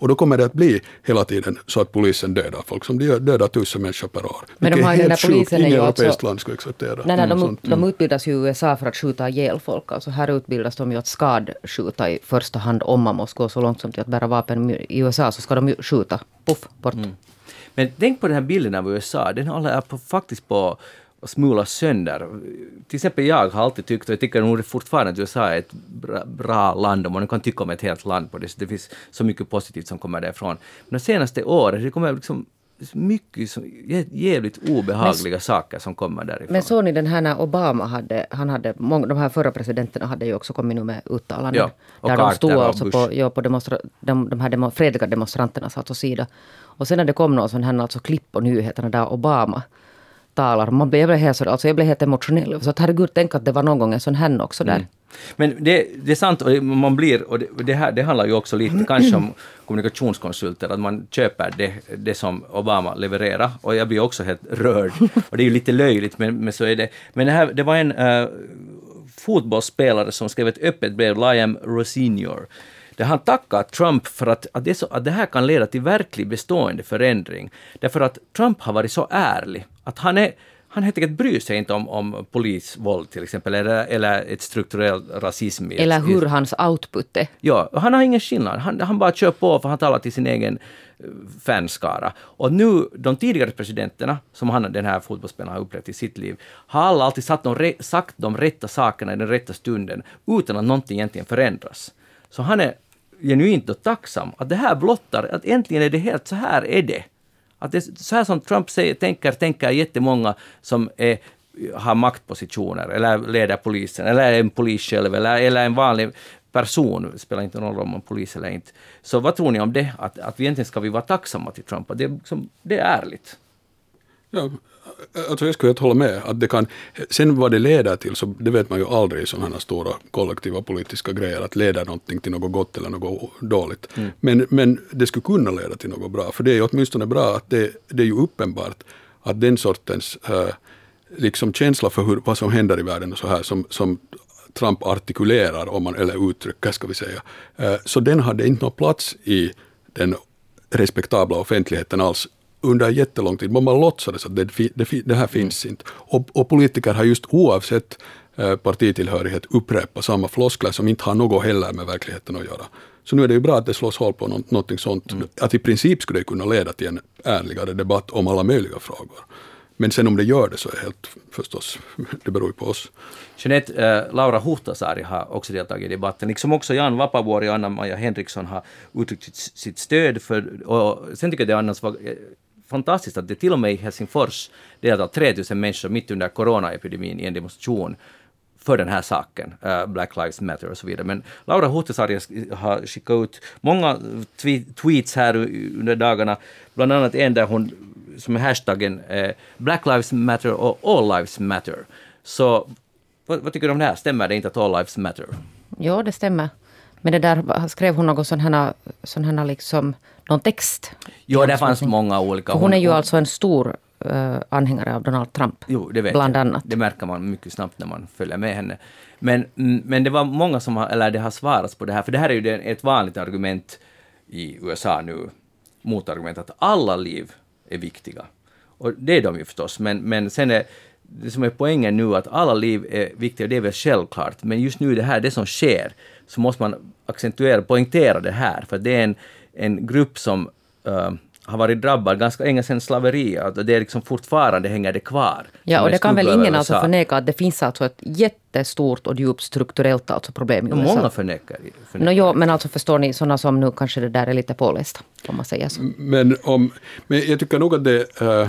Och då kommer det att bli hela tiden så att polisen dödar folk som dödar tusen människor per år. Men de har ju den där polisen Ingen europeiskt alltså, land skulle acceptera. Nej, nej, de, sånt. de utbildas ju i USA för att skjuta ihjäl folk. Alltså här utbildas de ju att skadskjuta i första hand om man måste gå så långt som till att bära vapen. I USA så ska de ju skjuta. Puff, bort. Mm. Men tänk på den här bilden av USA. Den håller på, faktiskt på smulas sönder. Till exempel jag har alltid tyckt, och jag tycker nog fortfarande att USA är ett bra, bra land, om man kan tycka om ett helt land på det, så det finns så mycket positivt som kommer därifrån. Men de senaste åren, det kommer liksom mycket så, jävligt obehagliga men, saker som kommer därifrån. Men såg ni den här när Obama hade, han hade, många, de här förra presidenterna hade ju också kommit nu med uttalanden. Ja, och där Carter de stod alltså på, ja, på demonstra, de, de här demo, fredliga demonstranternas alltså sida. Och sen när det kom någon sån här alltså klipp på nyheterna där Obama talar. Man blev helt, så, alltså jag blev helt emotionell. Så att herregud, tänk att det var någon gång en sån här också där. Mm. Men det, det är sant, och man blir, och det, det, här, det handlar ju också lite kanske om kommunikationskonsulter, att man köper det, det som Obama levererar. Och jag blir också helt rörd. Och det är ju lite löjligt, men, men så är det. Men det, här, det var en äh, fotbollsspelare som skrev ett öppet brev, Liam Rosenior, där han tackar Trump för att, att, det så, att det här kan leda till verklig bestående förändring. Därför att Trump har varit så ärlig att han är han helt enkelt bryr sig inte om, om polisvåld till exempel, eller, eller ett strukturell rasism. Eller hur hans output är. Ja, han har ingen skillnad. Han, han bara kör på för han talar till sin egen eh, fanskara. Och nu, de tidigare presidenterna, som han, den här fotbollsspelaren har upplevt i sitt liv, har alla alltid sagt de, sagt de rätta sakerna i den rätta stunden, utan att någonting egentligen förändras. Så han är genuint och tacksam att det här blottar att äntligen är det helt så här är det. Att det så här som Trump säger, tänker, tänker jättemånga som är, har maktpositioner eller leder polisen eller är en polis själv eller, eller en vanlig person, det spelar inte någon roll om man är polis eller inte. Så vad tror ni om det? Att, att vi egentligen ska vi vara tacksamma till Trump? Att det, som, det är ärligt. Ja, alltså jag skulle hålla med. Att det kan, sen vad det leder till, så det vet man ju aldrig i sådana här stora kollektiva politiska grejer, att leder någonting till något gott eller något dåligt. Mm. Men, men det skulle kunna leda till något bra, för det är ju åtminstone bra att det, det är ju uppenbart att den sortens äh, liksom känsla för hur, vad som händer i världen och så här, som, som Trump artikulerar, om man, eller uttrycker ska vi säga, äh, så den hade inte någon plats i den respektabla offentligheten alls under jättelång tid. Man bara låtsades att det, det, det här finns inte. Och, och, politiker har just oavsett eh, partitillhörighet upprepat samma floskler som inte har något heller med verkligheten att göra. Så nu är det ju bra att det slås hål på någonting sånt. Mm. Att i princip skulle det kunna leda till en ärligare debatt om alla möjliga frågor. Men sen om det gör det så är det helt förstås, det beror ju på oss. Jeanette, äh, Laura Huhtasaari har också deltagit i debatten, liksom också Jan Vapaavuori och Anna-Maja Henriksson har uttryckt sitt, stöd för, och sen tycker jag det annars var fantastiskt att det till och med i Helsingfors deltar alltså 3000 människor mitt under coronaepidemin i en demonstration för den här saken, uh, Black Lives Matter och så vidare. Men Laura Huhtasaari har skickat ut många tweets här under dagarna, bland annat en där hon som är hashtaggen uh, Black Lives Matter och All Lives Matter. Så vad, vad, tycker du om det här? Stämmer det inte att All Lives Matter? Jo, det stämmer. Men det där, skrev hon någon sån här, sån här liksom, någon text? Jo, det fanns många olika. För hon är ju alltså en stor uh, anhängare av Donald Trump. Jo, det vet bland jag. annat. Det märker man mycket snabbt när man följer med henne. Men, mm, men det var många som har, eller det har svarats på det här, för det här är ju ett vanligt argument i USA nu, motargument att alla liv är viktiga. Och det är de ju förstås, men, men sen är det som är poängen nu att alla liv är viktiga, det är väl självklart, men just nu det här, det som sker, så måste man accentuera, poängtera det här, för det är en, en grupp som uh, har varit drabbad ganska länge sedan slaveri, och det är liksom fortfarande hänger det kvar. Ja, och det kan väl ingen alltså förneka att det finns alltså ett jättestort och djupt strukturellt alltså problem i USA. Många förnekar, förnekar. No, jo, men alltså förstår ni, sådana som nu kanske det där är lite pålästa, om man säger så. Men, om, men jag tycker nog att det uh,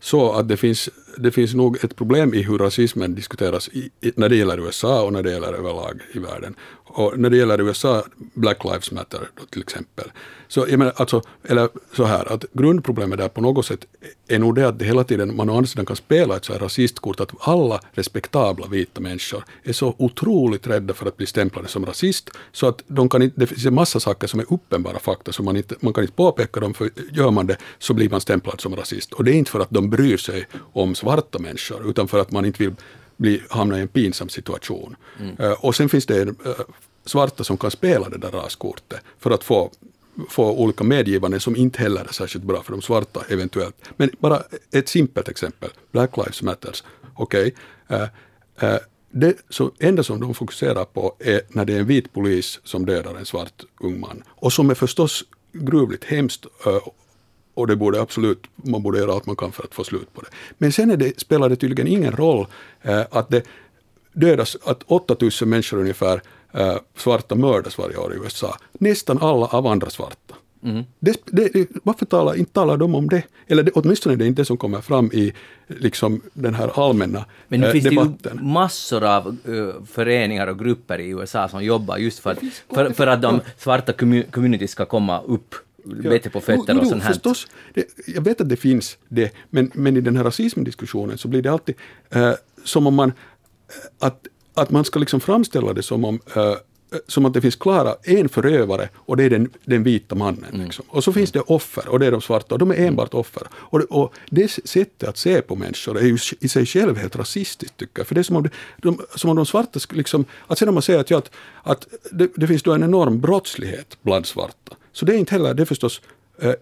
så att det finns, det finns nog ett problem i hur rasismen diskuteras i, när det gäller USA och när det gäller överlag i världen. Och när det gäller USA, Black Lives Matter då, till exempel. Så jag menar, alltså, eller så här, att grundproblemet där på något sätt är nog det att det hela tiden man å andra sidan kan spela ett så här rasistkort, att alla respektabla vita människor är så otroligt rädda för att bli stämplade som rasist, så att de kan inte, det finns en massa saker som är uppenbara fakta, som man, inte, man kan inte påpeka dem, för gör man det så blir man stämplad som rasist. Och det är inte för att de bryr sig om svarta människor, utan för att man inte vill bli, hamna i en pinsam situation. Mm. Uh, och sen finns det uh, svarta som kan spela det där raskortet för att få få olika medgivanden som inte heller är särskilt bra för de svarta eventuellt. Men bara ett simpelt exempel, Black Lives Matters. Okej, okay. uh, uh, det så enda som de fokuserar på är när det är en vit polis som dödar en svart ung man. Och som är förstås gruvligt hemskt uh, och det borde absolut, man borde göra allt man kan för att få slut på det. Men sen är det, spelar det tydligen ingen roll eh, att det dödas, att 8000 människor ungefär eh, svarta mördas varje år i USA. Nästan alla av andra svarta. Mm. Det, det, varför talar, inte talar de om det? Eller det, åtminstone det är inte det som kommer fram i liksom, den här allmänna Men nu eh, finns debatten. det ju massor av uh, föreningar och grupper i USA som jobbar just för, för, för att de svarta community ska komma upp bättre på fötter och sånt här. Förstås, det, jag vet att det finns det, men, men i den här rasismdiskussionen så blir det alltid uh, som om man, uh, att, att man ska liksom framställa det som om uh, som att det finns klara en förövare och det är den, den vita mannen. Mm. Liksom. Och så finns det offer och det är de svarta och de är enbart offer. Och, och det sättet att se på människor är ju i sig själv helt rasistiskt tycker jag. För det är som om, det, de, som om de svarta liksom, att sen om man säger att, ja, att, att det, det, finns då en enorm brottslighet bland svarta. Så det är inte heller, det är förstås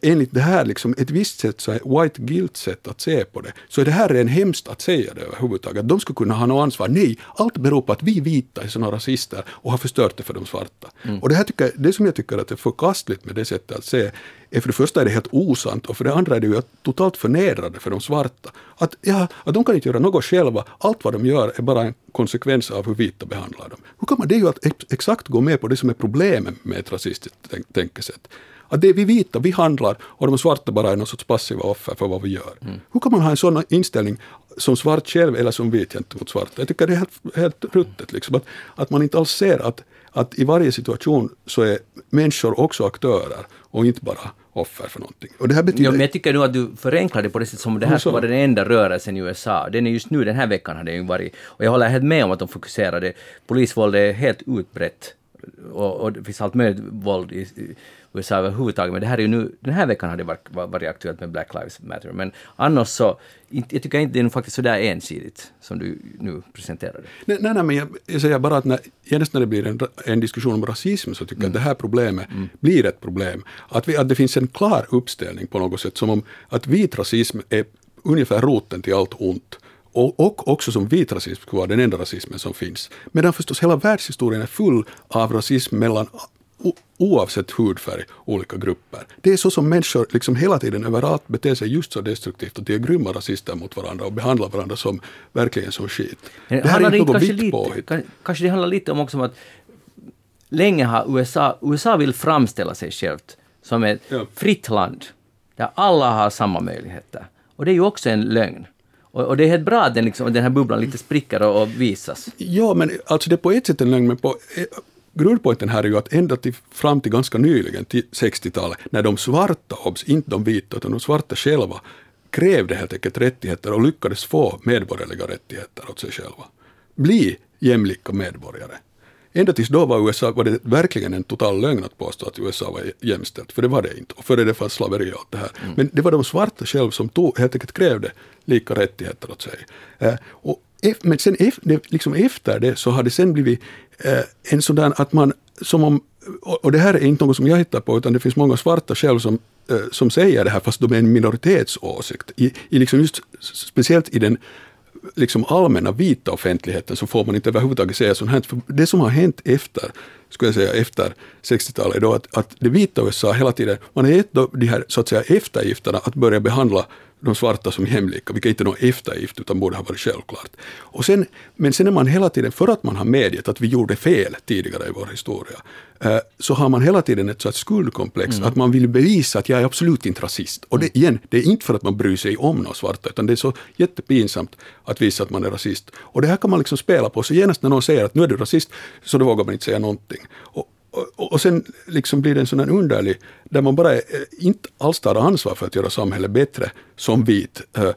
enligt det här liksom ett visst sätt, så här, white guilt-sätt att se på det, så är det här en hemskt att säga det överhuvudtaget. De skulle kunna ha något ansvar. Nej, allt beror på att vi vita är sådana rasister och har förstört det för de svarta. Mm. Och det, här tycker, det som jag tycker att är förkastligt med det sättet att se, är för det första är det helt osant och för det andra är det ju totalt förnedrande för de svarta. Att, ja, att de kan inte göra något själva, allt vad de gör är bara en konsekvens av hur vita behandlar dem. Hur kan man det är ju att exakt gå med på det som är problemet med ett rasistiskt tänkesätt? Att det är vi vita, vi handlar och de svarta bara är någon sorts passiva offer för vad vi gör. Mm. Hur kan man ha en sån inställning som svart själv eller som vit gentemot svarta? Jag tycker det är helt, helt ruttet. Liksom. Att, att man inte alls ser att, att i varje situation så är människor också aktörer och inte bara offer för någonting. Och det här betyder... Ja, men jag tycker nog att du förenklar det på det sättet som det här skulle vara den enda rörelsen i USA. Den är just nu, den här veckan har den ju varit, och jag håller helt med om att de fokuserade, polisvåld är helt utbrett och, och det finns allt möjligt våld i, i USA överhuvudtaget, men det här är ju nu, den här veckan har det varit, varit aktuellt med Black Lives Matter, men annars så, jag tycker inte det är faktiskt så där ensidigt som du nu presenterade. Nej, nej, nej, men jag, jag säger bara att när, genast när det blir en, en diskussion om rasism så tycker jag att det här problemet blir ett problem. Att, vi, att det finns en klar uppställning på något sätt som om att vit rasism är ungefär roten till allt ont. Och, och också som vit rasism skulle vara den enda rasismen som finns. Medan förstås hela världshistorien är full av rasism mellan oavsett hudfärg, olika grupper. Det är så som människor liksom hela tiden överallt beter sig just så destruktivt och de är grymma rasister mot varandra och behandlar varandra som verkligen som skit. Men det här är inte något kanske vitt påhitt. kan- Kanske det handlar lite om också om att länge har USA, USA vill framställa sig självt som ett Ja. fritt land där alla har samma möjligheter. Och det är ju också en lögn. Och, och det är helt bra att den, liksom, den här bubblan lite spricker och, och visas. Ja, men alltså det är på ett sätt en lögn, men på, eh, grundpoängen här är ju att ända till, fram till ganska nyligen, till 60-talet, när de svarta, obs, inte de vita, utan de svarta själva, krävde helt enkelt rättigheter och lyckades få medborgerliga rättigheter åt sig själva. Bli jämlika medborgare. Ända tills då var USA var det verkligen en total lögn att påstå att USA var jämställt, för det var det inte. Och före det fanns slaveri och allt det här. Men det var de svarta själva som tog, helt enkelt krävde lika rättigheter åt sig. Eh, och men sen liksom efter det så har det sen blivit eh, en sådan att man, som om, och, och det här är inte något som jag hittar på, utan det finns många svarta själv som, eh, som säger det här, fast de är en minoritetsåsikt. I, i liksom just, speciellt i den liksom allmänna vita offentligheten så får man inte överhuvudtaget säga sånt här. För det som har hänt efter, skulle jag säga efter 60-talet är då att, att det vita USA hela tiden, man har gett de här så att säga eftergifterna att börja behandla de svarta som jämlika, vilket inte är någon eftergift utan borde ha varit självklart. Och sen, men sen är man hela tiden, för att man har medgett att vi gjorde fel tidigare i vår historia, eh, så har man hela tiden ett sorts skuldkomplex, att man vill bevisa att jag är absolut inte rasist. Och det, igen, det är inte för att man bryr sig om någon svarta, utan det är så jättepinsamt att visa att man är rasist. Och det här kan man liksom spela på, så genast när någon säger att nu är du rasist, så då vågar man inte säga någonting. Och, och, och sen liksom blir det en sån här underlig, där man bara är, eh, inte alls tar ansvar för att göra samhället bättre som vit, eh,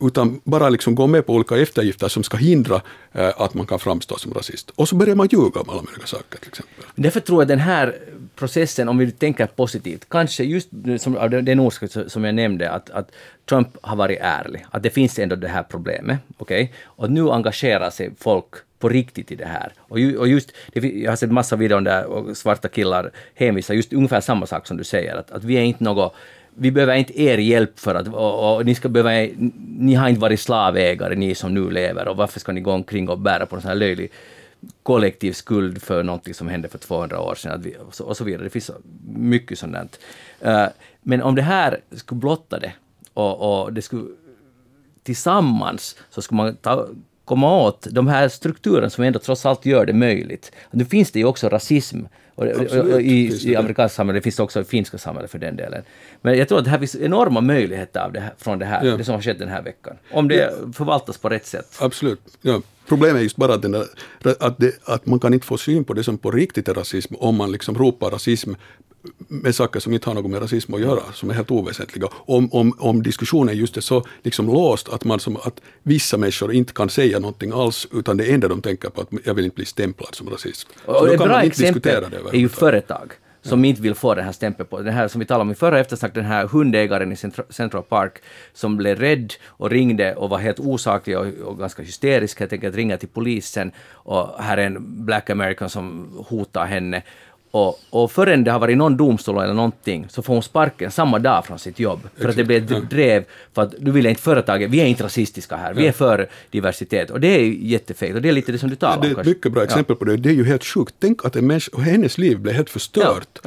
utan bara liksom gå med på olika eftergifter som ska hindra eh, att man kan framstå som rasist. Och så börjar man ljuga om alla möjliga saker till exempel. Därför tror jag den här processen, om vi tänker positivt, kanske just som, av den orsaken som jag nämnde, att, att Trump har varit ärlig, att det finns ändå det här problemet, okej? Och nu engagerar sig folk på riktigt i det här. Och, ju, och just, det, jag har sett massa videon där och svarta killar hänvisar just ungefär samma sak som du säger, att, att vi är inte något vi behöver inte er hjälp för att, och, och ni ska behöva, ni har inte varit slavägare, ni som nu lever, och varför ska ni gå omkring och bära på en sån här löjlig kollektiv skuld för någonting som hände för 200 år sedan att vi, och, så, och så vidare. Det finns mycket sånt där. Men om det här skulle blotta det och, och det skulle tillsammans så skulle man ta, komma åt de här strukturerna som ändå trots allt gör det möjligt. Nu finns det ju också rasism och, och, och, Absolut i, i amerikanska samhället, det finns det också i finska samhället för den delen. Men jag tror att det här finns enorma möjligheter av det här, från det här, Ja. det som har skett den här veckan. Om det förvaltas på rätt sätt. Absolut. Ja. Problemet är just bara att, där, att, det, att man kan inte få syn på det som på riktigt är rasism om man liksom ropar rasism med saker som inte har något med rasism att göra, som är helt oväsentliga. Om, om, om diskussionen just är så liksom låst att, man som, att vissa människor inte kan säga någonting alls, utan det enda de tänker på att jag vill inte bli stämplad som rasist. Så Och då ett kan bra exempel det är ju företag som inte vill få den här stämpeln på. Den här som vi talade om i förra eftersnack, den här hundägaren i Centra- Central Park som blev rädd och ringde och var helt osaklig och, och ganska hysterisk helt enkelt, ringa till polisen och här är en black american som hotar henne. Och, och förrän det har varit någon domstol eller någonting så får hon sparken samma dag från sitt jobb. För att det blev ett drev för att du vill inte företaget, vi är inte rasistiska här, vi är för diversitet. Och det är ju jättefel och det är lite det som du talar om. Det är ett mycket bra Ja. exempel på det. Det är ju helt sjukt. Tänk att en människa, och hennes liv blev helt förstört.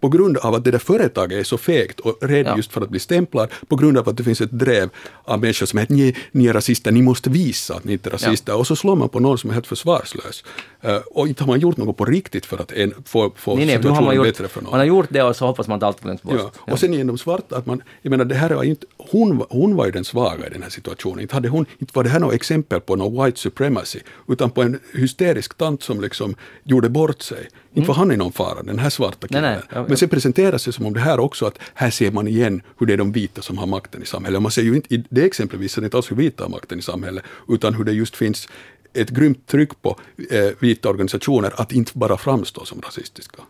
Ja, ja, ja. På grund av att det där företaget är så fegt och rädd Ja. just för att bli stämplad, på grund av att det finns ett drev av människor som är att ni, ni är rasister, ni måste visa att ni inte är rasister. Och så slår man på någon som är helt försvarslös. Eh, och inte har man gjort något på riktigt för att en, få, få Nej, nej, situationen man, gjort, bättre för någon. man har gjort det och så hoppas man att allt glöms bort. Ja. Och sen igen de svarta, att man, jag menar det här var inte, hon, hon var ju den svaga i den här situationen. Inte, hade hon, inte var det här något exempel på någon white supremacy, utan på en hysterisk tant som liksom gjorde bort sig. Inte var han i någon fara, den här svarta killen. Nej, nej. Men sen presenteras det som om det här också, att här ser man igen hur det är de vita som har makten i samhället. Och man ser ju inte, i det exempelvis det inte alls hur vita har makten i samhället, utan hur det just finns ett grymt tryck på eh, vita organisationer att inte bara framstå som rasistiska.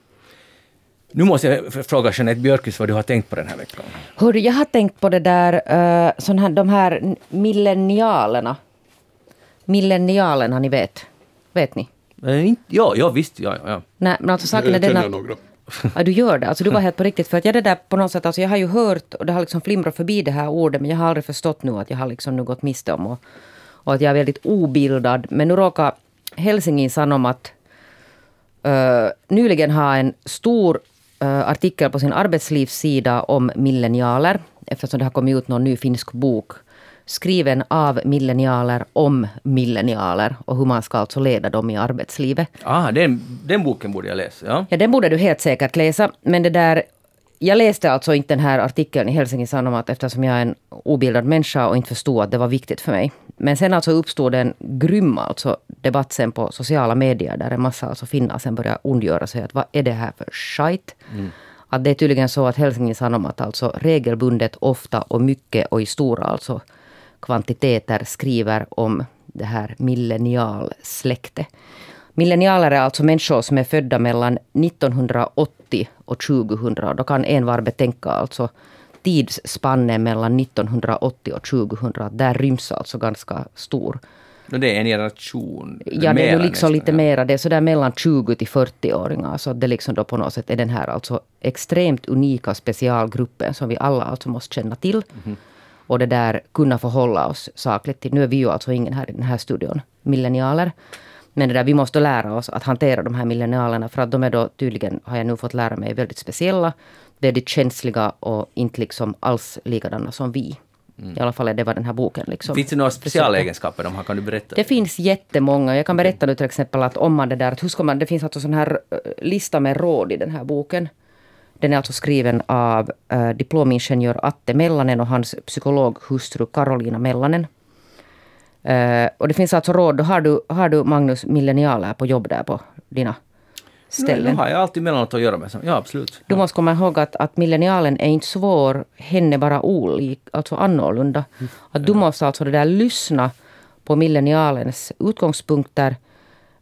Nu måste jag fråga Jeanette Björkqvist vad du har tänkt på den här veckan. Hörru, jag har tänkt på det där, uh, sån här, de här millenialerna. Millenialerna, ni vet. Vet ni? Eh, inte- ja, ja, visst. Ja, ja. Nej, men alltså saken är Jag den känner att... några. Ja, du gör det. Alltså, du var helt på riktigt. För att jag det där på något sätt, alltså, jag har ju hört och det har liksom flimrat förbi det här ordet, men jag har aldrig förstått nu att jag har liksom nu gått miste om och, och att jag är väldigt obildad. Men nu råkar Helsingin Sanomat uh, nyligen ha en stor uh, artikel på sin arbetslivssida om millenialer, eftersom det har kommit ut någon ny finsk bok skriven av millenialer om millenialer och hur man ska alltså leda dem i arbetslivet. Ah, den, den boken borde jag läsa. Ja. Ja, den borde du helt säkert läsa. Men det där, jag läste alltså inte den här artikeln i Helsingin Sanomat eftersom jag är en obildad människa och inte förstod att det var viktigt för mig. Men sen alltså uppstod en grym alltså debatt sen på sociala medier där en massa alltså finnar sen började ondgöra sig att vad är det här för skit? Att det är tydligen så att Helsingin Sanomat alltså regelbundet, ofta och mycket och i stora alltså kvantiteter skriver om det här millenialsläktet. Millenialer är alltså människor som är födda mellan 1980 och 2000. Och då kan envar betänka alltså tidsspannen mellan 1980 och 2000. Där ryms alltså ganska stor. No, det är en generation. Ja, det är ju liksom lite ja. mera, det är sådär mellan 20 till 40-åringar. Så det liksom då på något sätt är den här alltså extremt unika specialgruppen som vi alla alltså måste känna till. Och det där kunna förhålla oss sakligt till. Nu är vi ju alltså ingen här i den här studion millenialer. Men det där, vi måste lära oss att hantera de här millenialerna för att de är då tydligen, har jag nu fått lära mig, väldigt speciella, väldigt känsliga och inte liksom alls likadana som vi. I alla fall är det vad den här boken liksom Finns det några specialegenskaper de har? Kan du berätta? det finns jättemånga. Jag kan berätta nu till exempel att om man det där, att hur ska man, det finns alltså sån här eh, lista med råd i den här boken. Den är alltså skriven av uh, diplomingenjör Atte Mellanen och hans psykologhustru Karolina Mellanen. Eh, och det finns alltså råd. Då har du, har du Magnus millenialer på jobb där på dina Nu, nu ställen. har jag alltid mellanåt att göra med. Ja, absolut. Du måste komma ihåg att, att millenialen är inte svår, hen är bara olik, alltså annorlunda. Att du måste alltså det där lyssna på millenialens utgångspunkter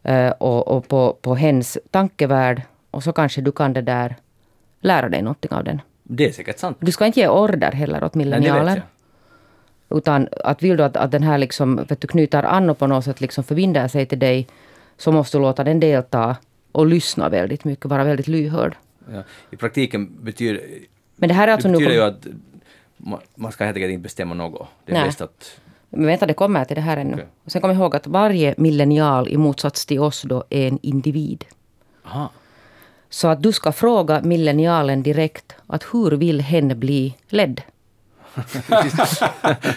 eh, och, och på, på hens tankevärld. Och så kanske du kan det där lära dig någonting av den. Det är säkert sant. Du ska inte ge order heller åt jag. Utan att vill du att, att den här liksom, vet du, knyter an och på något sätt liksom förbinder sig till dig så måste du låta den delta och lyssna väldigt mycket, vara väldigt lyhörd. Ja. I praktiken betyder, Men det här är alltså det nu... betyder ju att man, man ska helt enkelt inte bestämma något. Det är Nej. bäst att... Men vänta, det kommer till det här ännu. Och sen kom ihåg att varje millenial i motsats till oss då är en individ. Aha. Så att du ska fråga millenialen direkt att hur vill hen bli ledd?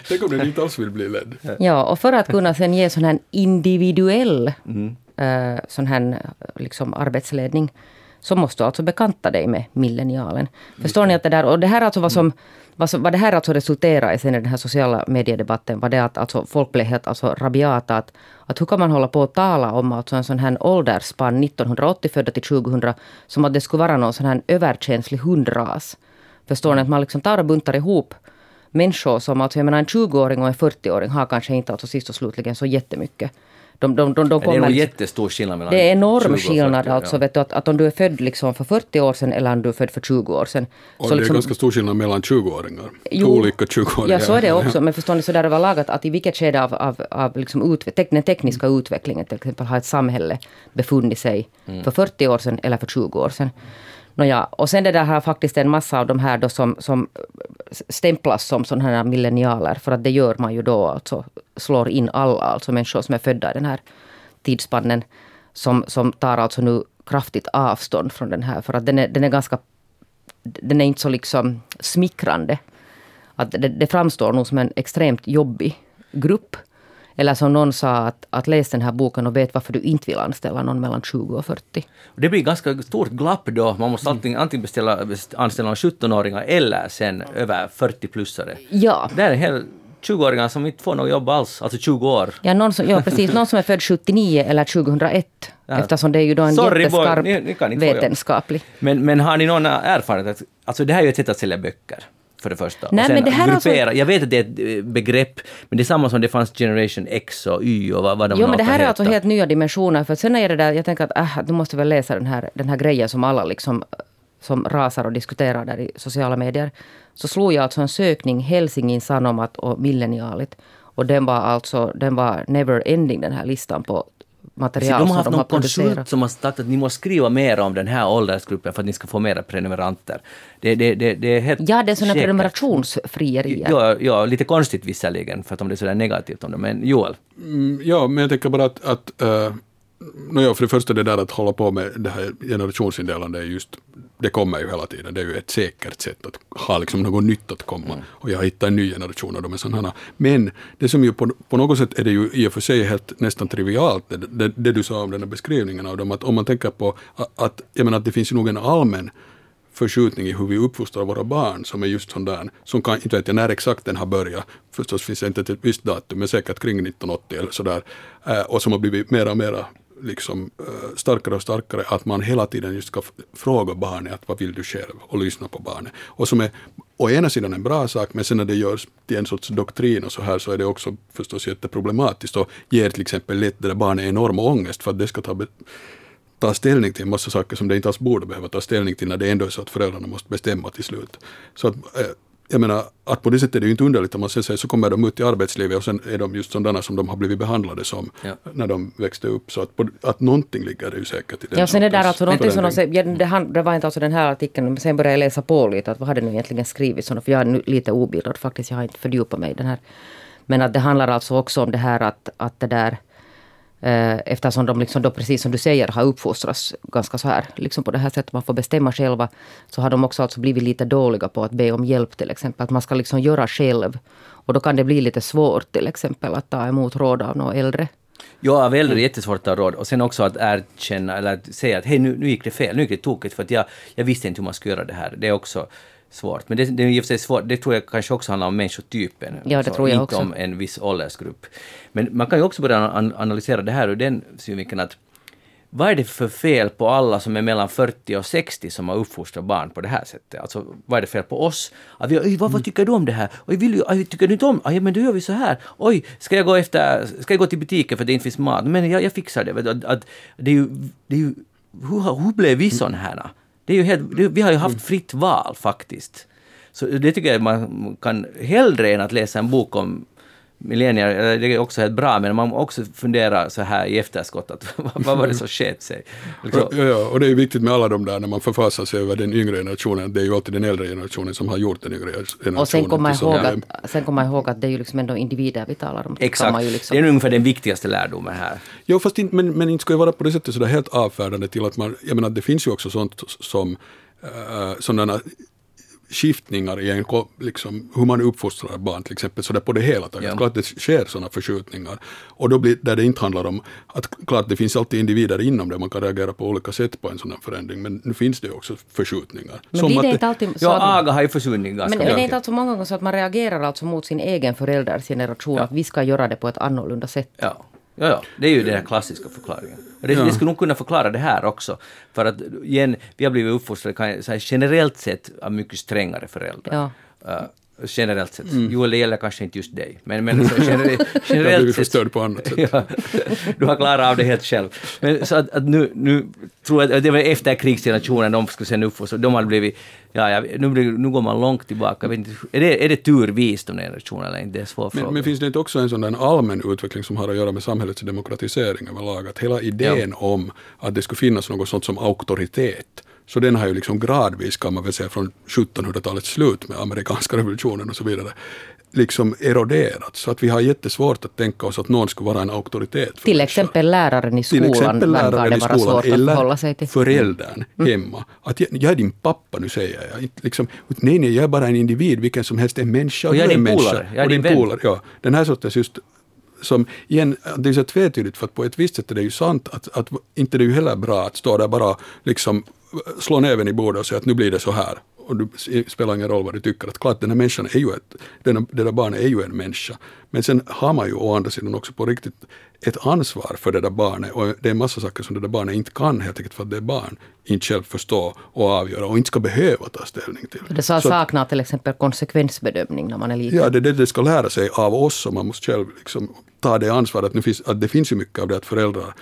Tänk om den inte alls vill bli ledd. Ja, och för att kunna sen ge sån här individuell eh, sån här eh, liksom arbetsledning så måste du alltså bekanta dig med millenialen. Förstår ni att det där, och det här alltså vad som vad, som, vad det här alltså resulterar i sen i den här sociala mediedebatten var det att alltså folk blev helt alltså rabiata. Att, att hur kan man hålla på och tala om alltså en sån här åldersspann 1980 födda till 2000 som att det skulle vara någon sån här överkänslig hundras. Förstår ni att man liksom tar och buntar ihop människor som, alltså jag menar en 20-åring och en 40-åring har kanske inte alltså sist och slutligen så jättemycket. De, de, de, de Det är kommer nog liksom- jättestor skillnad mellan det är 20 enorm och 40, skillnad alltså. ja. Vet du, att, att om du är född liksom för 40 år sedan eller om du är född för 20 år sedan. Och det är ganska stor skillnad mellan 20-åringar. Jo. Olika 20-åringar. Ja, så är det också. Men förstår ni sådär överlag att, att i vilket skede av, av, av liksom ut, tek, den tekniska utvecklingen till exempel har ett samhälle befunnit sig för 40 år sedan eller för 20 år sedan. Nåja, och sen det där har faktiskt en massa av de här då som, som stämplas som sådana här millenialer. För att det gör man ju då, alltså slår in alla, alltså människor som är födda i den här tidsspannen. Som, som tar alltså nu kraftigt avstånd från den här. För att den är, den är ganska den är inte så liksom smickrande. Att det, det framstår nog som en extremt jobbig grupp. Eller som någon sa, att, att läs den här boken och vet varför du inte vill anställa någon mellan 20 och 40. Och Det blir ganska stort glapp då. Man måste antingen, antingen beställa, best- anställa 17-åringar eller sen över 40-plussare. Ja, Det är en hel 20-åringar som inte får något jobb alls, alltså 20 år. ja, någon som, ja precis. Någon som är född 79 eller 2001 Ja. Eftersom det är ju då en Sorry, jätteskarp boy, ni- ni vetenskaplig. Men, men har ni någon erfarenhet? Alltså det här är ju ett sätt att sälja böcker. För det första. Nej, och sen men det här alltså- gruppera. Jag vet att det är ett eh, begrepp, men det är samma som det fanns Generation X och Y och vad, vad de Jo, men det här är alltså helt nya dimensioner. För sen är det där, jag tänker att äh, du måste väl läsa den här, den här grejen som alla liksom som rasar och diskuterar där i sociala medier. Så slog jag alltså en sökning, Helsingin Sanomat och Millenialit. Och den var alltså, den var never ending den här listan på material de har som haft de någon konsult som har sagt att ni måste skriva mer om den här åldersgruppen för att ni ska få mera prenumeranter. Det, det, det, det är helt Ja, det är sådana säkert. prenumerationsfrierier. Ja, ja, lite konstigt visserligen, för att om det är sådär negativt om det. Men Joel, Mm, Ja, men jag tänker bara att, att uh, Nåja, för det första det där att hålla på med det här generationsindelande är just, det kommer ju hela tiden, det är ju ett säkert sätt att ha liksom något nytt att komma. Och jag har hittat en ny generation av de är sådana. Men det som ju på, på något sätt är det ju i och för sig helt nästan trivialt, det, det, det du sa om den här beskrivningen av dem, att om man tänker på att, att, jag menar, att det finns ju nog en allmän förskjutning i hur vi uppfostrar våra barn som är just sån där, som kan, inte vet jag när exakt den har börjat, förstås finns det inte ett visst datum, men säkert kring 1980 eller sådär, eh, och som har blivit mera och mera liksom, eh, starkare och starkare, att man hela tiden just ska fråga barnet att vad vill du själv och lyssna på barnet. Och som är å ena sidan en bra sak, men sen när det görs till en sorts doktrin och så här så är det också förstås jätteproblematiskt och ger till exempel lätt det där barnet enorm ångest för att det ska ta ta ställning till en massa saker som det inte alls borde behöva ta ställning till när det ändå är så att föräldrarna måste bestämma till slut. Så att, eh, jag menar, att på det sättet är det ju inte underligt om man sen säger så kommer de ut i arbetslivet och sen är de just sådana som de har blivit behandlade som Ja. när de växte upp. Så att, på, att någonting ligger det ju säkert i den Ja, sen det där alltså någonting som de säger, ja, det, var inte alltså den här artikeln, men sen började jag läsa på lite, att vad hade nu egentligen skrivits om för jag är nu lite obildad faktiskt, jag har inte fördjupat mig i den här. Men att det handlar alltså också om det här att, att det där, eh, eftersom de liksom då precis som du säger har uppfostrats ganska så här, liksom på det här sättet man får bestämma själva, så har de också alltså blivit lite dåliga på att be om hjälp till exempel, att man ska liksom göra själv. Och då kan det bli lite svårt till exempel att ta emot råd av någon äldre. Ja, av äldre är det jättesvårt att ta råd. Och sen också att erkänna, eller att säga att hej, nu, nu gick det fel, nu gick det tokigt för att jag, jag visste inte hur man skulle göra det här. Det är också svårt. Men det, det är i och för sig svårt, det tror jag kanske också handlar om människotypen. Ja, det Så tror jag inte också. om en viss åldersgrupp. Men man kan ju också börja an- analysera det här ur den synvinkeln att vad är det för fel på alla som är mellan 40 och 60 som har uppfostrat barn på det här sättet? Alltså, vad är det fel på oss? Att vi, "Oj, vad, vad tycker du om det här? Oj, vill du, tycker du inte om? Oj, men då gör vi så här. Oj, ska jag gå, efter, ska jag gå till butiken för det inte finns mat? Men jag, jag fixar det. Att, att, det är ju, det är ju, hur, hur blev vi såna här? Det är ju helt, det, vi har ju haft fritt val faktiskt. Så det tycker jag man kan hellre än att läsa en bok om millennier, eller det är också helt bra, men man också funderar så här i efterskott att vad var det som sket sig? Liksom, Ja, ja, och det är viktigt med alla de där när man förfasar sig över den yngre generationen. Det är ju alltid den äldre generationen som har gjort den yngre generationen. Och sen kommer jag till ihåg att, sen kommer jag ihåg att det är ju liksom ändå individer vi talar om. Exakt. man ju liksom, Det är ungefär den viktigaste lärdomen här. Jo, fast inte, men, men inte ska ju vara på det sättet sådär helt avfärdande till att man, jag menar det finns ju också sånt som uh, sådana skiftningar i en, liksom, hur man uppfostrar barn till exempel, så där på det hela taget. Ja. Klart det sker sådana förskjutningar. Och då blir där det inte handlar om att klart det finns alltid individer inom det, man kan reagera på olika sätt på en här förändring, men nu finns det ju också förskjutningar. men Som blir att det inte alltid så Ja, att, aga har ju försvunnit ganska men, men det är inte alltså många gånger så att man reagerar alltså mot sin egen förälders generation, Ja. att vi ska göra det på ett annorlunda sätt. Ja. Ja, ja, det är ju den här klassiska förklaringen. Och det, Ja. det skulle nog kunna förklara det här också. För att igen, vi har blivit uppfostrade kan jag säga, generellt sett av mycket strängare föräldrar. Uh, generellt sett. Joel, det gäller kanske inte just dig. Men, men så gener, Jag har generellt blivit sett... förstörd på annat sätt. ja, du har klarat av det helt själv. Men så att, att nu, nu tror jag att det var efter krigsgenerationen de skulle sen uppfostra, de hade blivit, ja, ja nu, blir, nu går man långt tillbaka. Jag inte, är, det, är det turvist om den generationen eller inte? Det är en svår Men, fråga. men finns det inte också en sån där allmän utveckling som har att göra med samhällets demokratisering överlag? Att hela idén om att det skulle finnas något sånt som auktoritet, så den har ju liksom gradvis, kan man väl säga, från 1700-talets slut med amerikanska revolutionen och så vidare, liksom eroderat. Så att vi har jättesvårt att tänka oss att någon skulle vara en auktoritet. för Till exempel läraren i Till skolan exempel verkar läraren i skolan svårt att eller förhålla sig till. föräldern hemma. Att jag, jag är din pappa, nu säger jag. Liksom, nej, nej, jag är bara en individ, vilken som helst en människa. Och jag är din en människa. polare, jag är och din din polare, ja. Den här sortens just som igen, det är så tvetydigt för att på ett visst sätt är det ju sant att, att inte det är ju heller bra att stå där bara liksom slå näven i bordet och säga att nu blir det så här och du spelar ingen roll vad du tycker. Att klart, den här människan är ju ett, den, det där barnet är ju en människa. Men sen har man ju å andra sidan också på riktigt ett ansvar för det där barnet och det är en massa saker som det där barnet inte kan helt enkelt för att det är barn inte själv förstå och avgöra och inte ska behöva ta ställning till. Det sa saknar till exempel konsekvensbedömning när man är liten. Ja, det är det det ska lära sig av oss och man måste själv liksom ta det ansvaret. Nu finns, att det finns ju mycket av det att föräldrar,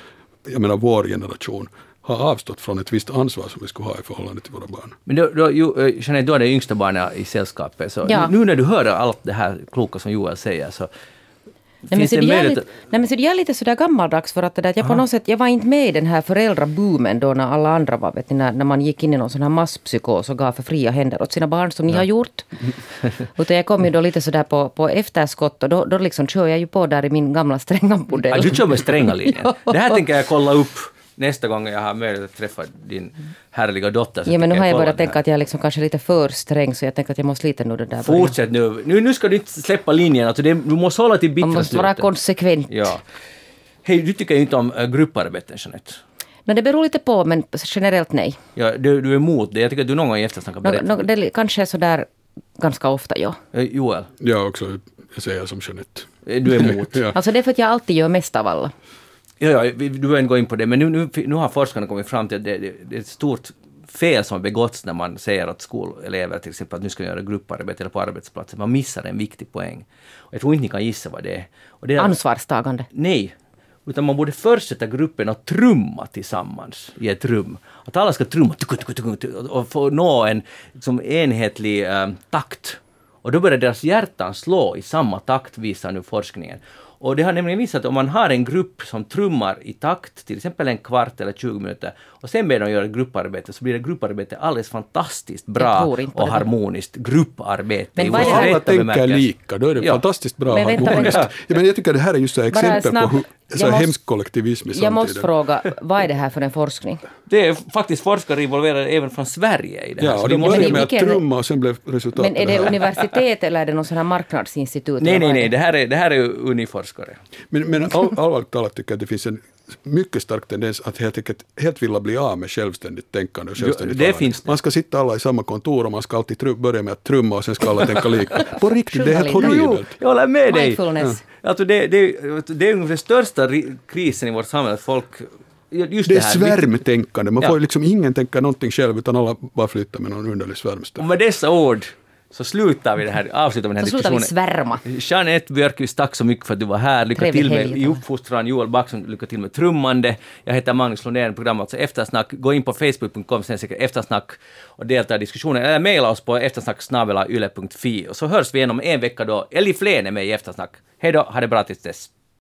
jag menar vår generation, har avstått från ett visst ansvar som vi skulle ha i förhållande till våra barn. Men då, då, Jeanette, du är det yngsta barnet i sällskapet, så ja. nu när du hör allt det här kloka som Joel säger, så Nej men, så det lite, nej men så det är lite sådär gammaldags för att det där, jag på något sätt, jag var inte med i den här föräldraboomen då när alla andra var, vet ni, när, när man gick in i någon sån här masspsykos och gav för fria händer åt sina barn som ni har gjort. Utan jag kom ju då lite sådär på, på efterskott och då, då liksom kör jag ju på där i min gamla stränga modell. Ja, du kör med stränga linjen. Det här tänker jag kolla upp nästa gång jag har möjlighet att träffa din härliga dotter. ja, men nu har jag börjat tänka att jag är liksom kanske lite för sträng, så jag tänker att jag måste lite nu det där. Fortsätt nu. nu. Nu ska du inte släppa linjen, alltså det, du måste hålla till bittra Man måste vara konsekvent. Ja. Hej, du tycker ju inte om äh, grupparbeten, Jeanette. Men det beror lite på, men generellt nej. Ja, du, du är emot det. Jag tycker att du någon gång i eftersnack har berättat. No, no, det kanske är sådär ganska ofta, ja. Eh, Joel? Jag också. Jag säger som Jeanette. Eh, du är emot? ja. Alltså det är för att jag alltid gör mest av alla. Ja, ja, du behöver inte gå in på det, men nu, nu, nu har forskarna kommit fram till att det, det, det är ett stort fel som begåtts när man säger att skolelever till exempel att nu ska göra grupparbete eller på arbetsplatsen. Man missar en viktig poäng. Och jag tror inte ni kan gissa vad det är. Och det är Ansvarstagande? Nej. Utan man borde först sätta gruppen att trumma tillsammans i ett rum. Att alla ska trumma och få nå en liksom, enhetlig äh, takt. Och då börjar deras hjärtan slå i samma takt, visar nu forskningen. Och det har nämligen visat att om man har en grupp som trummar i takt, till exempel en kvart eller 20 minuter, och sen ber de göra grupparbete, så blir det grupparbete alldeles fantastiskt bra och harmoniskt grupparbete. Men vad är alla tänker lika, då är det ja. fantastiskt bra men harmoniskt. Ja, men jag tycker det här är just ett exempel på hur så måste, hemsk kollektivism i Jag måste fråga, vad är det här för en forskning? Det är faktiskt forskare involverade även från Sverige i det här. Ja, och de började med att trumma och sen blev resultatet Men är det, det universitet eller är det någon sån här marknadsinstitut? Nej, nej, nej, det här är, det här är uniforskare. Men, men all, allvarligt talat tycker jag att det finns en mycket stark tendens att helt enkelt helt vilja bli av med självständigt tänkande och självständigt det finns det. Man ska sitta alla i samma kontor och man ska alltid tru- börja med att trumma och sen ska alla tänka lika. På riktigt, det är helt horribelt. Jag håller med dig. Ja. Alltså det, det, det är den största krisen i vårt samhälle, att folk Just det, det är svärmtänkande, man ja. får liksom ingen tänka någonting själv utan alla bara flyttar med någon underlig svärmstad. Och med dessa ord så slutar vi det här, avslutar vi den här så diskussionen. Så slutar vi svärma. Jeanette Björkqvist, tack så mycket för att du var här. Lycka Trevlig till med helg, i uppfostran. Joel Backson, lycka till med trummande. Jag heter Magnus Lundén, programmet alltså Eftersnack. Gå in på facebook.com eftersnack och delta i diskussionen. Eller mejla oss på eftersnacksnabelayle.fi. Och så hörs vi igen om en vecka då Elli Flen är med i Eftersnack. Hej då, ha det bra tills dess.